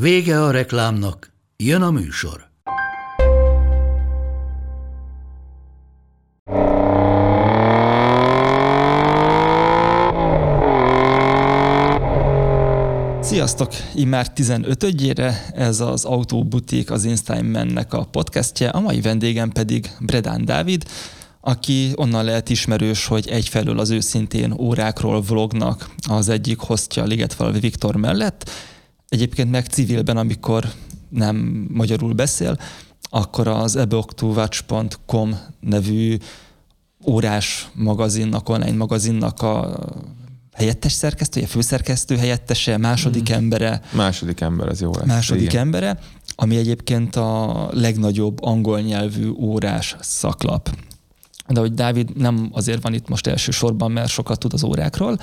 Vége a reklámnak, jön a műsor. Sziasztok! Immár 15-ére ez az Autóbutik, az Instagramnek a podcastje, a mai vendégem pedig Bredán Dávid, aki onnan lehet ismerős, hogy egyfelől az őszintén órákról vlognak az egyik hostja Ligetvalvi Viktor mellett, egyébként meg civilben, amikor nem magyarul beszél, akkor az ebooktoWatch.com nevű órás magazinnak, online magazinnak a helyettes szerkesztője, főszerkesztő helyettese, második mm. embere. Második ember, az jó lesz. Második igen. embere, ami egyébként a legnagyobb angol nyelvű órás szaklap. De hogy Dávid nem azért van itt most elsősorban, mert sokat tud az órákról,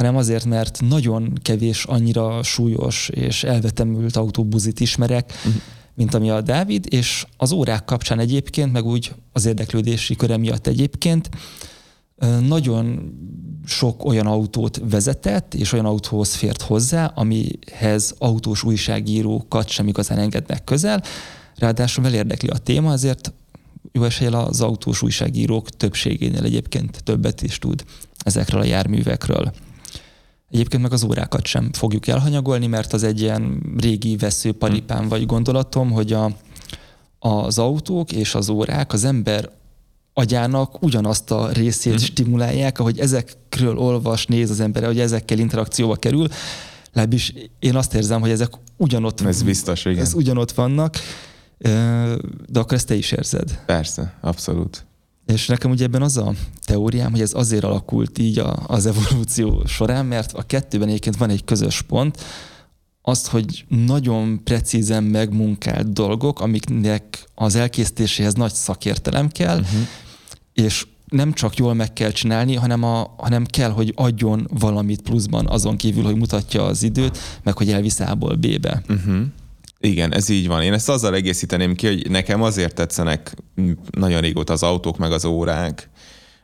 hanem azért, mert nagyon kevés annyira súlyos és elvetemült autóbuzit ismerek, uh-huh. mint ami a Dávid, és az órák kapcsán egyébként, meg úgy az érdeklődési köre miatt egyébként nagyon sok olyan autót vezetett, és olyan autóhoz fért hozzá, amihez autós újságírókat sem igazán engednek közel. Ráadásul vel érdekli a téma, ezért jó eséllyel az autós újságírók többségénél egyébként többet is tud ezekről a járművekről. Egyébként meg az órákat sem fogjuk elhanyagolni, mert az egy ilyen régi veszőparipám vagy gondolatom, hogy a, az autók és az órák az ember agyának ugyanazt a részét hmm. stimulálják, ahogy ezekről olvas, néz az ember, hogy ezekkel interakcióba kerül, legalábbis én azt érzem, hogy ezek ugyanott, ez biztos, igen. Ez ugyanott vannak, de akkor ezt te is érzed. Persze, abszolút. És nekem ugye ebben az a teóriám, hogy ez azért alakult így a, az evolúció során, mert a kettőben egyébként van egy közös pont, azt, hogy nagyon precízen megmunkált dolgok, amiknek az elkészítéséhez nagy szakértelem kell, uh-huh. és nem csak jól meg kell csinálni, hanem, a, hanem kell, hogy adjon valamit pluszban azon kívül, hogy mutatja az időt, meg hogy elvisz A-ból B-be. Uh-huh. Igen, ez így van. Én ezt azzal egészíteném ki, hogy nekem azért tetszenek nagyon régóta az autók, meg az órák,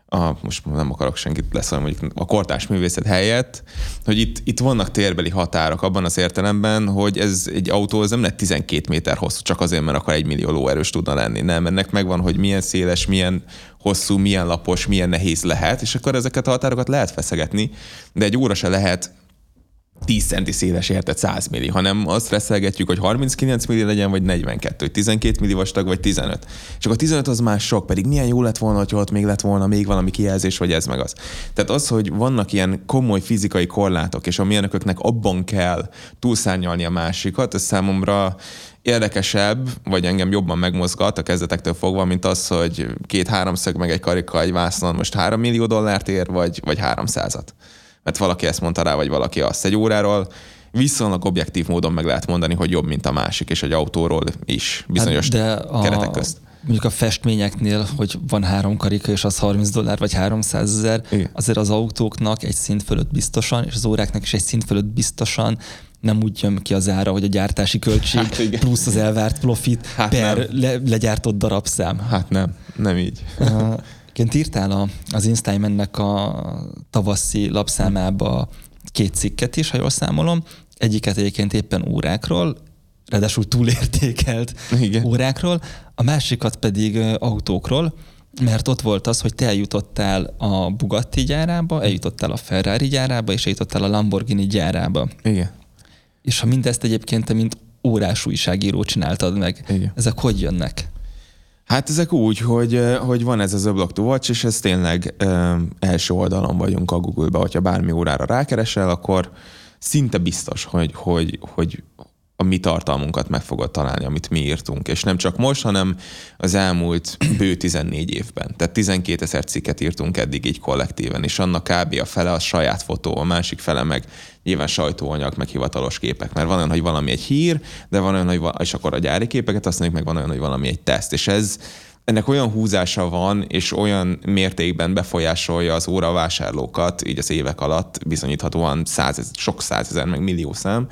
a, most nem akarok senkit leszólni, mondjuk a kortás művészet helyett, hogy itt, itt vannak térbeli határok abban az értelemben, hogy ez egy autó ez nem lett 12 méter hosszú, csak azért, mert akar egy millió lóerős tudna lenni. Nem, ennek megvan, hogy milyen széles, milyen hosszú, milyen lapos, milyen nehéz lehet, és akkor ezeket a határokat lehet feszegetni, de egy óra se lehet 10 centi széles érted 100 milli, hanem azt reszelgetjük, hogy 39 milli legyen, vagy 42, hogy 12 milli vastag, vagy 15. És akkor a 15 az már sok, pedig milyen jó lett volna, hogy ott még lett volna még valami kijelzés, vagy ez meg az. Tehát az, hogy vannak ilyen komoly fizikai korlátok, és a mérnököknek abban kell túlszárnyalni a másikat, ez számomra érdekesebb, vagy engem jobban megmozgat a kezdetektől fogva, mint az, hogy két háromszög meg egy karika egy vásznon most 3 millió dollárt ér, vagy, vagy 300-at mert valaki ezt mondta rá, vagy valaki azt egy óráról, viszonylag objektív módon meg lehet mondani, hogy jobb, mint a másik, és egy autóról is bizonyos hát de a, keretek közt. Mondjuk a festményeknél, hogy van három karika, és az 30 dollár, vagy 300 ezer, azért az autóknak egy szint fölött biztosan, és az óráknak is egy szint fölött biztosan nem úgy jön ki az ára, hogy a gyártási költség hát plusz az elvárt profit hát per le, legyártott darabszám. Hát nem, nem így. Ként írtál a, az Instagramnek a tavaszi lapszámába két cikket is, ha jól számolom. Egyiket egyébként éppen órákról, ráadásul túlértékelt Igen. órákról, a másikat pedig autókról, mert ott volt az, hogy te eljutottál a Bugatti gyárába, eljutottál a Ferrari gyárába, és eljutottál a Lamborghini gyárába. Igen. És ha mindezt egyébként te, mint órás újságíró csináltad meg, Igen. ezek hogy jönnek? Hát ezek úgy, hogy, hogy van ez az Block to Watch, és ez tényleg ö, első oldalon vagyunk a Google-be, hogyha bármi órára rákeresel, akkor szinte biztos, hogy, hogy, hogy a mi tartalmunkat meg fogod találni, amit mi írtunk. És nem csak most, hanem az elmúlt bő 14 évben. Tehát 12 ezer cikket írtunk eddig így kollektíven, és annak kb. a fele a saját fotó, a másik fele meg nyilván sajtóanyag, meg hivatalos képek. Mert van olyan, hogy valami egy hír, de van olyan, hogy val- és akkor a gyári képeket azt mondjuk, meg van olyan, hogy valami egy teszt. És ez, ennek olyan húzása van, és olyan mértékben befolyásolja az óra vásárlókat, így az évek alatt bizonyíthatóan százezer, sok százezer, meg millió szám,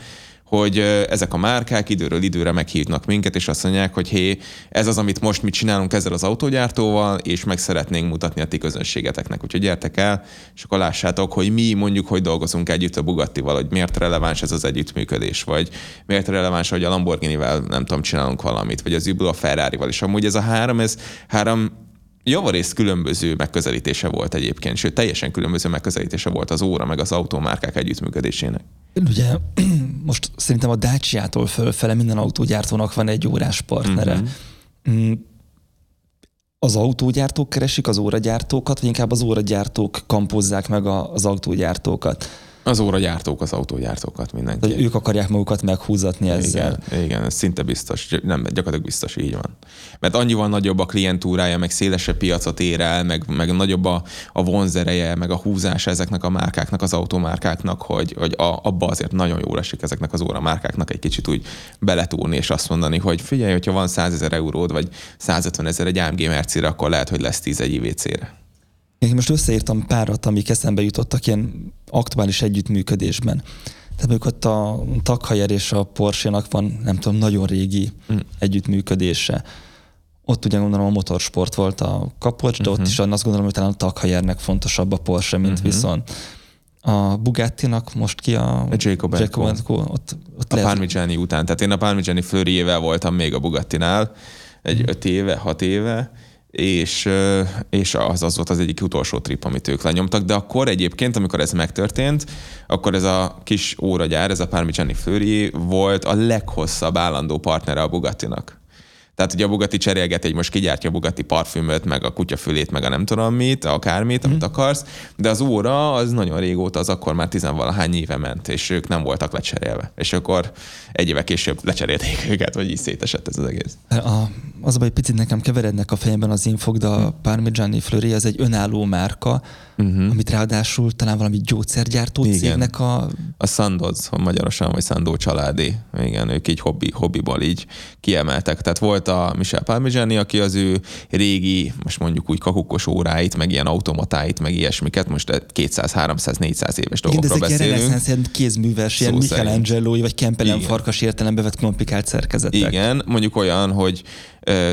hogy ezek a márkák időről időre meghívnak minket, és azt mondják, hogy hé, ez az, amit most mi csinálunk ezzel az autógyártóval, és meg szeretnénk mutatni a ti közönségeteknek. Úgyhogy gyertek el, és akkor lássátok, hogy mi mondjuk, hogy dolgozunk együtt a Bugattival, hogy miért releváns ez az együttműködés, vagy miért releváns, hogy a Lamborghinivel nem tudom, csinálunk valamit, vagy az Uber a Ferrari-val. És amúgy ez a három, ez három javarészt különböző megközelítése volt egyébként, sőt teljesen különböző megközelítése volt az óra meg az autómárkák együttműködésének. Ugye most szerintem a Dacia-tól fölfele minden autógyártónak van egy órás partnere. Uh-huh. Az autógyártók keresik az óragyártókat, vagy inkább az óragyártók kampozzák meg az autógyártókat? Az óragyártók az autógyártókat mindenki. Hogy ők akarják magukat meghúzatni ezzel. Igen, igen, ez szinte biztos. Nem, gyakorlatilag biztos így van. Mert annyival nagyobb a klientúrája, meg szélesebb piacot ér el, meg, meg nagyobb a, a vonzereje, meg a húzás ezeknek a márkáknak, az automárkáknak, hogy, hogy a, abba azért nagyon jól esik ezeknek az óramárkáknak egy kicsit úgy beletúrni, és azt mondani, hogy figyelj, hogyha van 100 ezer euród, vagy 150 ezer egy AMG Mercire, akkor lehet, hogy lesz 10 egy IVC-re. Én most összeírtam párat, amik eszembe jutottak ilyen aktuális együttműködésben. Tehát mondjuk ott a Takhajer és a Porsche-nak van, nem tudom, nagyon régi mm. együttműködése. Ott ugye gondolom a motorsport volt a kapocs, de uh-huh. ott mhm. is azt gondolom, hogy talán a Takhajernek fontosabb a Porsche, mint uh-huh. viszont a Bugattinak most ki a... a Jacob, Jacob Ott, ott a lehet... Parmigiani után. Tehát én a Parmigiani Fleuryével voltam még a Bugattinál, egy uh-huh. öt éve, hat éve, és, és az, az volt az egyik utolsó trip, amit ők lenyomtak, de akkor egyébként, amikor ez megtörtént, akkor ez a kis óragyár, ez a Parmigiani Fleury volt a leghosszabb állandó partnere a Bugattinak. Tehát ugye a Bugatti cserélget egy most kigyártja a Bugatti parfümöt, meg a kutyafülét, meg a nem tudom mit, akármit, mm. amit akarsz, de az óra az nagyon régóta, az akkor már tizenvalahány éve ment, és ők nem voltak lecserélve. És akkor egy éve később lecserélték őket, vagy így szétesett ez az egész. A, az a baj, picit nekem keverednek a fejemben az infok, de a Parmigiani Fleury az egy önálló márka, uh-huh. amit ráadásul talán valami gyógyszergyártó Igen. cégnek a... A Sandoz, magyarosan, vagy Sandó családi. Igen, ők így hobbi, hobbiból így kiemeltek. Tehát volt a Michel Parmigiani, aki az ő régi, most mondjuk úgy kakukos óráit, meg ilyen automatáit, meg ilyesmiket, most 200, 300, 400 éves dolgokról Igen, de ezek ilyen kézműves, ilyen Michelangelo vagy Kempelen farkas értelembe vett komplikált szerkezetek. Igen, mondjuk olyan, hogy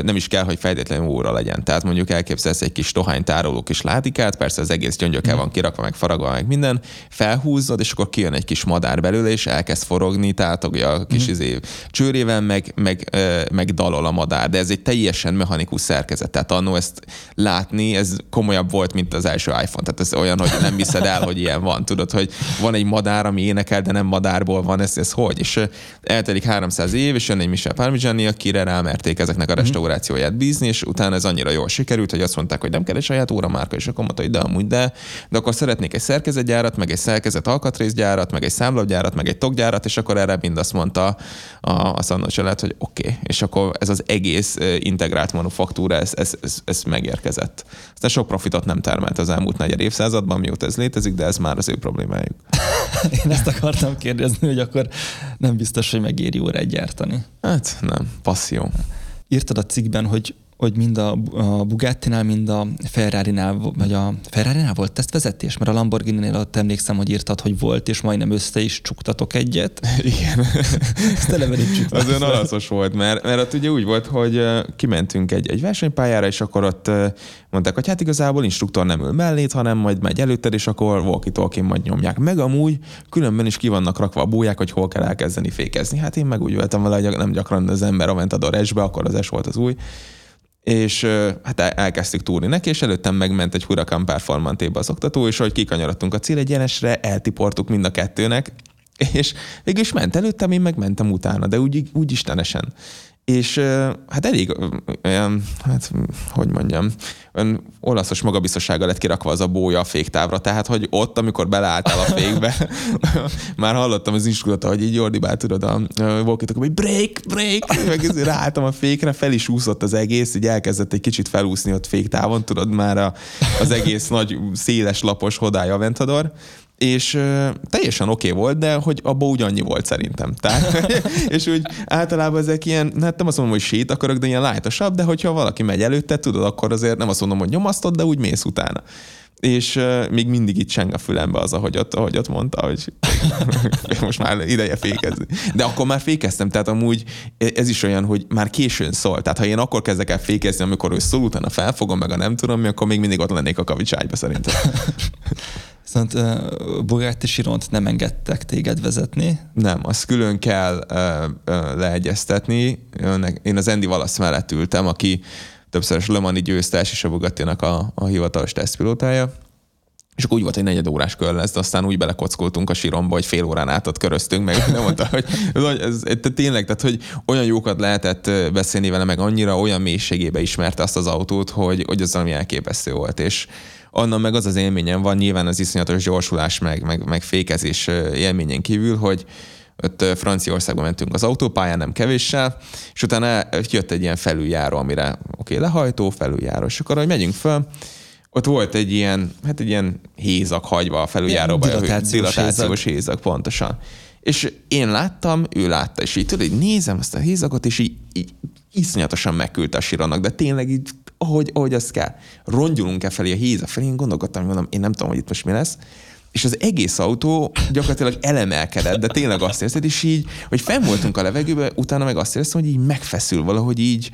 nem is kell, hogy feltétlenül óra legyen. Tehát mondjuk elképzelsz egy kis tohány tároló kis látikát, persze az egész gyöngyökkel van kirakva, meg faragva, meg minden, felhúzod, és akkor kijön egy kis madár belőle, és elkezd forogni, tehát a kis mm. izé, csőrével, meg, meg, meg dalol a madár. De ez egy teljesen mechanikus szerkezet. Tehát annó ezt látni, ez komolyabb volt, mint az első iPhone. Tehát ez olyan, hogy nem hiszed el, hogy ilyen van. Tudod, hogy van egy madár, ami énekel, de nem madárból van, ez, ez hogy? És eltelik 300 év, és jön egy Michel Parmigiani, akire rámerték ezeknek a restaurációját bízni, és utána ez annyira jól sikerült, hogy azt mondták, hogy nem kell egy saját óramárka, és akkor mondta, hogy de amúgy de, de akkor szeretnék egy szerkezetgyárat, meg egy szerkezet alkatrészgyárat, meg egy számlapgyárat, meg egy tokgyárat, és akkor erre mind azt mondta a, a Szandó család, hogy oké, okay. és akkor ez az egész integrált manufaktúra, ez, ez, ez, ez megérkezett. Aztán sok profitot nem termelt az elmúlt negyed évszázadban, mióta ez létezik, de ez már az ő problémájuk. Én ezt akartam kérdezni, hogy akkor nem biztos, hogy megéri órát gyártani. Hát nem, passzió írtad a cikkben, hogy hogy mind a, a Bugatti-nál, mind a Ferrari-nál, vagy a Ferrari-nál volt tesztvezetés? Mert a Lamborghini-nél ott emlékszem, hogy írtad, hogy volt, és majdnem össze is csuktatok egyet. Igen. Ezt Az olyan araszos volt, mert, mert ott ugye úgy volt, hogy kimentünk egy, egy versenypályára, és akkor ott mondták, hogy hát igazából instruktor nem ül mellét, hanem majd megy előtted, és akkor walkie majd nyomják. Meg amúgy különben is ki vannak rakva a búják, hogy hol kell elkezdeni fékezni. Hát én meg úgy voltam vele, hogy nem gyakran az ember a Ventador S-be, akkor az S volt az új és hát elkezdtük túrni neki, és előttem megment egy Huracan Performantébe az oktató, és ahogy kikanyarodtunk a célegyenesre, eltiportuk mind a kettőnek, és végül is ment előttem, én meg mentem utána, de úgy, úgy istenesen. És hát elég olyan, hát hogy mondjam, olyan olaszos magabiztossággal lett kirakva az a bója a féktávra, tehát hogy ott, amikor beleálltál a fékbe, már hallottam az instruktort, hogy így Jordi tudod, a walkie hogy break, break, meg ráálltam a fékre, fel is úszott az egész, így elkezdett egy kicsit felúszni ott féktávon, tudod, már a, az egész nagy, széles lapos hodája Ventador, és teljesen oké okay volt, de hogy abban ugyannyi volt szerintem. Tehát, és úgy általában ezek ilyen, hát nem azt mondom, hogy sétakörök, de ilyen lájtosabb, de hogyha valaki megy előtte, tudod, akkor azért nem azt mondom, hogy nyomasztod, de úgy mész utána. És még mindig itt cseng a fülembe az, ahogy ott, ahogy ott mondta, hogy most már ideje fékezni. De akkor már fékeztem, tehát amúgy ez is olyan, hogy már későn szól. Tehát ha én akkor kezdek el fékezni, amikor ő szól, utána felfogom, meg a nem tudom mi, akkor még mindig ott lennék a kavicságyba szerintem. Viszont uh, Bugatti Chiront nem engedtek téged vezetni. Nem, azt külön kell uh, uh, leegyeztetni. Én az Andy Valasz mellett ültem, aki többszörös Le Mani győztes és a Bugattinak a, a hivatalos tesztpilótája. És akkor úgy volt, hogy negyed órás kör lesz, de aztán úgy belekockoltunk a síromba, hogy fél órán át ott köröztünk, meg nem mondta, hogy ez, ez, tényleg, tehát hogy olyan jókat lehetett beszélni vele, meg annyira olyan mélységébe ismerte azt az autót, hogy, hogy az valami elképesztő volt. És annak meg az az élményem van, nyilván az iszonyatos gyorsulás, meg, meg, meg fékezés élményen kívül, hogy ott Franciaországban mentünk az autópályán, nem kevéssel, és utána jött egy ilyen felüljáró, amire oké, okay, lehajtó, felüljáró, és akkor, hogy megyünk föl, ott volt egy ilyen, hát egy ilyen hézak hagyva a felüljáróba. Dilatációs, dilatációs hézak. hézak. pontosan. És én láttam, ő látta, és így tudod, így nézem azt a hézakot, és így, így iszonyatosan megküldte a sironak, de tényleg így, ahogy, ahogy azt kell. Rongyulunk-e felé a héza felé, én gondolkodtam, mondom, én nem tudom, hogy itt most mi lesz, és az egész autó gyakorlatilag elemelkedett, de tényleg azt érzed, és így, hogy fenn voltunk a levegőben, utána meg azt éreztem, hogy így megfeszül valahogy így,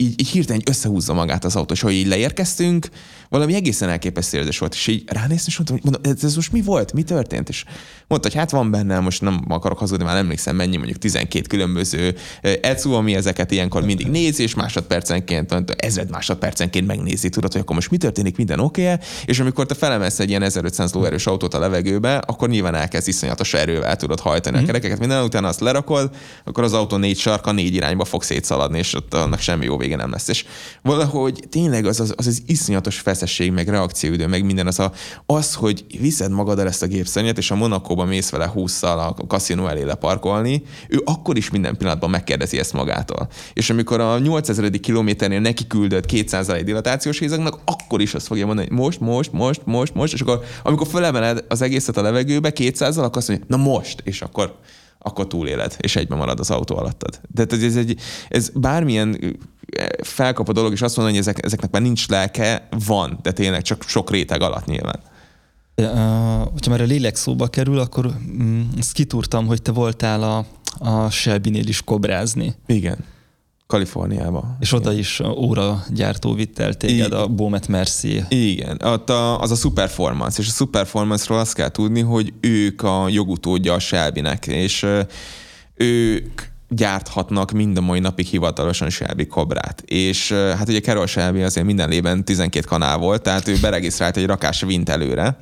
így, így hirtelen összehúzza magát az autó, és hogy így leérkeztünk, valami egészen elképesztő érzés volt, és így ránéztem, és mondtam, hogy mondom, ez most mi volt, mi történt? És mondta, hogy hát van benne, most nem akarok hazudni, már emlékszem mennyi, mondjuk 12 különböző ECU, ami ezeket ilyenkor mindig nézi, és másodpercenként, ezred másodpercenként megnézi, tudod, hogy akkor most mi történik, minden oké -e? és amikor te felemelsz egy ilyen 1500 lóerős autót a levegőbe, akkor nyilván elkezd iszonyatos erővel tudod hajtani mm. a kerekeket, minden utána azt lerakod, akkor az autó négy sarka négy irányba fog szétszaladni, és ott annak semmi jó vége nem lesz. És valahogy tényleg az az, az, az iszonyatos feszesség, meg reakcióidő, meg minden az a, az, hogy viszed magaddal ezt a gépszennyet, és a Monakóba mész vele 20 a kaszinó elé leparkolni, ő akkor is minden pillanatban megkérdezi ezt magától. És amikor a 8000. kilométernél neki küldött 200 egy dilatációs hézagnak, akkor is azt fogja mondani, hogy most, most, most, most, most, és akkor amikor felemeled az egészet a levegőbe 200 akkor azt mondja, na most, és akkor akkor túléled, és egyben marad az autó alattad. De ez, egy, ez bármilyen felkap a dolog, és azt mondani, hogy ezek, ezeknek már nincs lelke, van, de tényleg csak sok réteg alatt nyilván. Uh, hogyha már a lélek szóba kerül, akkor mm, ezt kitúrtam, hogy te voltál a, a Shelby-nél is kobrázni. Igen. Kaliforniába. És oda is óra gyártó vitt el téged, Igen. a Bomet Merci. Igen, ott a, az a Superformance, és a Superformance-ról azt kell tudni, hogy ők a jogutódja a Shelby-nek, és ők gyárthatnak mind a mai napig hivatalosan Shelby kobrát. És hát ugye Carol Shelby azért minden lében 12 kanál volt, tehát ő beregisztrált egy rakás vint előre,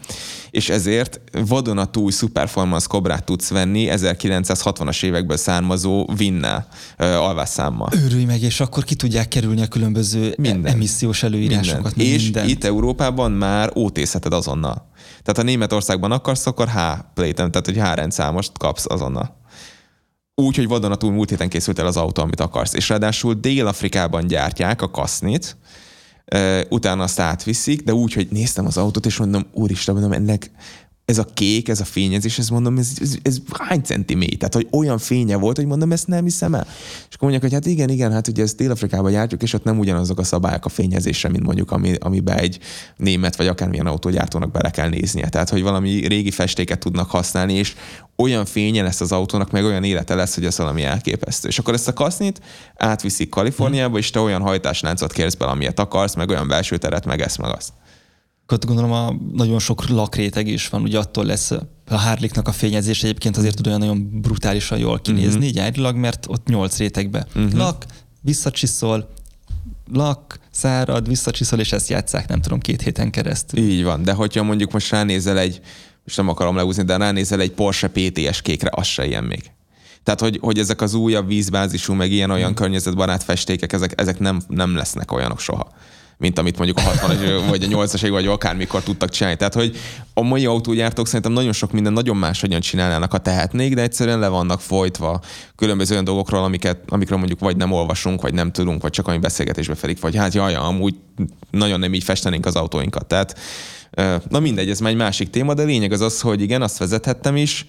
és ezért vadonatúj Superformance kobrát tudsz venni 1960-as évekből származó vinnel, alvásszámmal. Őrülj meg, és akkor ki tudják kerülni a különböző minden. emissziós előírásokat. Minden. És mindent. itt Európában már ótészheted azonnal. Tehát ha Németországban akarsz, akkor H plate tehát hogy H rendszámost kapsz azonnal úgy, hogy vadonatúl múlt héten készült el az autó, amit akarsz. És ráadásul Dél-Afrikában gyártják a kasznit, utána azt átviszik, de úgy, hogy néztem az autót, és mondom, úristen, mondom, ennek ez a kék, ez a fényezés, ez mondom, ez, ez, ez hány centiméter? Tehát, hogy olyan fénye volt, hogy mondom, ezt nem hiszem el. És akkor mondják, hogy hát igen, igen, hát ugye ezt Dél-Afrikában gyártjuk, és ott nem ugyanazok a szabályok a fényezésre, mint mondjuk, ami, amiben egy német vagy akármilyen autógyártónak bele kell néznie. Tehát, hogy valami régi festéket tudnak használni, és olyan fénye lesz az autónak, meg olyan élete lesz, hogy ez valami elképesztő. És akkor ezt a kasznit átviszik Kaliforniába, és te olyan hajtásláncot kérsz bele, amilyet akarsz, meg olyan belső teret, meg ezt, meg azt. Ott gondolom a nagyon sok lakréteg is van, ugye attól lesz a Harley-nak a fényezés egyébként azért tud olyan nagyon brutálisan jól kinézni, uh-huh. így mert ott nyolc rétegbe. Uh-huh. Lak, visszacsiszol, lak, szárad, visszacsiszol, és ezt játszák, nem tudom, két héten keresztül. Így van, de hogyha mondjuk most ránézel egy, és nem akarom leúzni, de ránézel egy Porsche PTS kékre, az se ilyen még. Tehát, hogy, hogy ezek az újabb vízbázisú, meg ilyen-olyan Hmm. környezetbarát festékek, ezek, ezek nem, nem lesznek olyanok soha mint amit mondjuk a 60-as vagy a 80-as vagy akármikor tudtak csinálni. Tehát, hogy a mai autógyártók szerintem nagyon sok minden nagyon máshogyan csinálnának, ha tehetnék, de egyszerűen le vannak folytva különböző olyan dolgokról, amiket, amikről mondjuk vagy nem olvasunk, vagy nem tudunk, vagy csak ami beszélgetésbe felik, vagy hát jaj, amúgy nagyon nem így festenénk az autóinkat. Tehát, na mindegy, ez már egy másik téma, de lényeg az az, hogy igen, azt vezethettem is,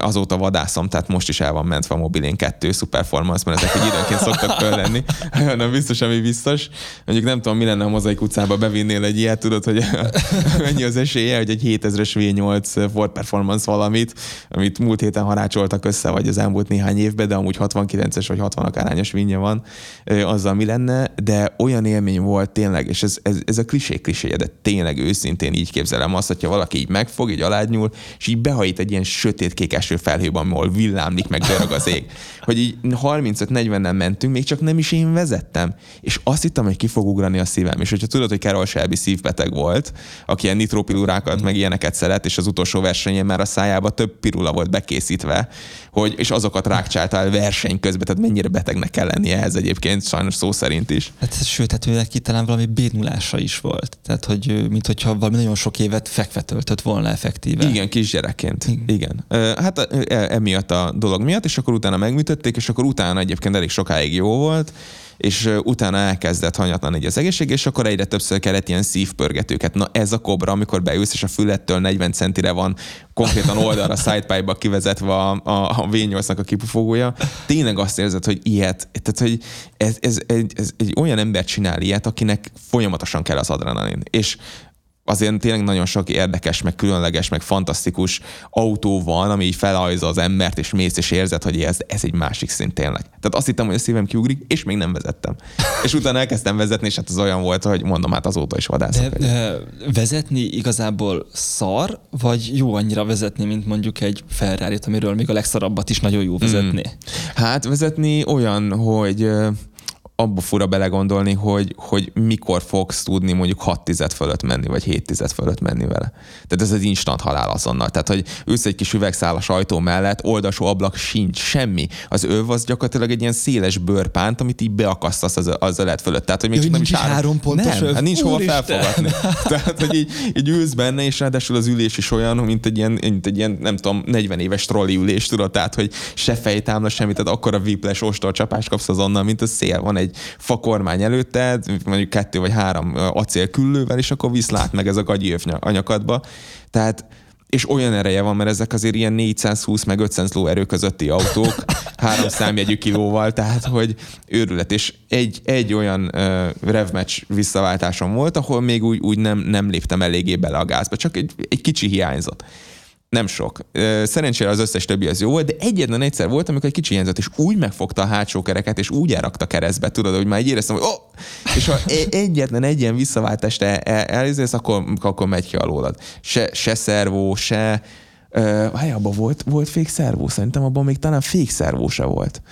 azóta vadászom, tehát most is el van mentve a mobilén kettő Superformance, mert ezek egy időnként szoktak föllenni. nem biztos, ami biztos. Mondjuk nem tudom, mi lenne, ha mozaik utcába bevinnél egy ilyet, tudod, hogy mennyi az esélye, hogy egy 7000-es V8 Ford Performance valamit, amit múlt héten harácsoltak össze, vagy az elmúlt néhány évben, de amúgy 69-es vagy 60 akárányos vinje van, azzal mi lenne, de olyan élmény volt tényleg, és ez, ez, ez a klisé kliséje, de tényleg őszintén így képzelem azt, hogyha valaki így megfog, így aládnyúl, és így behajít egy ilyen sötét kék eső felhőben, ahol villámlik, meg dörög az ég. Hogy így 35-40-nel mentünk, még csak nem is én vezettem. És azt hittem, hogy ki fog ugrani a szívem. És hogyha tudod, hogy Carol Shelby szívbeteg volt, aki ilyen nitropilurákat, meg ilyeneket szeret, és az utolsó versenyén már a szájába több pirula volt bekészítve, hogy, és azokat rákcsálta el verseny közben, tehát mennyire betegnek kell lennie ehhez egyébként, sajnos szó szerint is. Hát sőt, hát ő neki talán valami bénulása is volt. Tehát, hogy mint hogyha valami nagyon sok évet fekve töltött volna effektíve. Igen, kisgyerekként. Igen. Igen. Hát e- emiatt a dolog miatt, és akkor utána megműtötték, és akkor utána egyébként elég sokáig jó volt, és utána elkezdett hanyatlan így az egészség, és akkor egyre többször kellett ilyen szívpörgetőket. Na ez a kobra, amikor beülsz, és a fülettől 40 centire van konkrétan oldalra, sidepipe-ba kivezetve a, a, a V8-nak a kipufogója, tényleg azt érzed, hogy ilyet, tehát hogy ez, ez, ez, ez egy olyan ember csinál ilyet, akinek folyamatosan kell az adrenalin. És azért tényleg nagyon sok érdekes, meg különleges, meg fantasztikus autó van, ami így felajza az embert, és mész, és érzed, hogy ez, ez egy másik szint tényleg. Tehát azt hittem, hogy a szívem kiugrik, és még nem vezettem. és utána elkezdtem vezetni, és hát az olyan volt, hogy mondom, hát azóta is vadászok. De, de vezetni igazából szar, vagy jó annyira vezetni, mint mondjuk egy ferrari amiről még a legszarabbat is nagyon jó vezetni? Mm. Hát vezetni olyan, hogy abba fura belegondolni, hogy, hogy mikor fogsz tudni mondjuk 6 tized fölött menni, vagy 7 tized fölött menni vele. Tehát ez egy instant halál azonnal. Tehát, hogy ülsz egy kis üvegszálas ajtó mellett, oldalsó ablak sincs, semmi. Az öv az gyakorlatilag egy ilyen széles bőrpánt, amit így beakasztasz az, az ölet fölött. Tehát, hogy még Ja, csak nem is három pontos nem, öv? hát nincs hova felfogadni. Tehát, hogy így, így ülsz benne, és ráadásul az ülés is olyan, mint egy ilyen, mint egy ilyen nem tudom, 40 éves trolli ülés, tudod, tehát, hogy se fejtámla, semmit, tehát akkor a viples ostor csapást kapsz azonnal, mint a szél. Van egy fakormány előtted, mondjuk kettő vagy három acélküllővel, és akkor viszlát meg ez a gagyi anyakadba. Tehát és olyan ereje van, mert ezek azért ilyen 420 meg 500 ló erő közötti autók, három számjegyű kilóval, tehát hogy őrület. És egy, egy olyan uh, revmatch visszaváltásom volt, ahol még úgy, úgy nem, nem léptem eléggé bele a gázba, csak egy, egy kicsi hiányzott. Nem sok. Ö, Szerencsére az összes többi az jó volt, de egyetlen egyszer volt, amikor egy kicsi hiányzott, és úgy megfogta a hátsó kereket, és úgy elrakta keresztbe, tudod, hogy már így éreztem, hogy oh! és ha e- egyetlen egy ilyen visszaváltást el- el- elizélsz, akkor, akkor megy ki alólad. Se, se szervó, se... Uh, abban volt, volt fék szervó, szerintem abban még talán fék szervó se volt.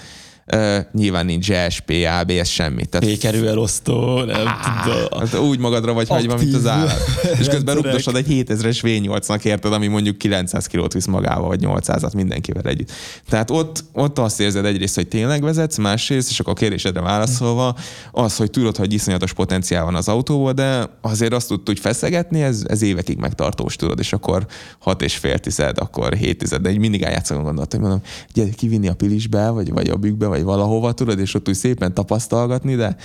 Uh, nyilván nincs GSP, ABS, semmi. Tehát Fékerő elosztó, nem tudom. Hát úgy magadra vagy hagyva, mint az Aktív állat. És közben rúgdosod egy 7000-es V8-nak érted, ami mondjuk 900 kilót visz magával, vagy 800-at mindenkivel együtt. Tehát ott, ott azt érzed egyrészt, hogy tényleg vezetsz, másrészt, és akkor a kérdésedre válaszolva, az, hogy tudod, hogy iszonyatos potenciál van az autóból, de azért azt tud úgy feszegetni, ez, ez évekig megtartós, tudod, és akkor 6 és fél tized, akkor 7 tized, de így mindig eljátszom gondolat, hogy mondom, gyere kivinni a pilisbe, vagy, vagy a bükkbe, vagy valahova, tudod, és ott úgy szépen tapasztalgatni, de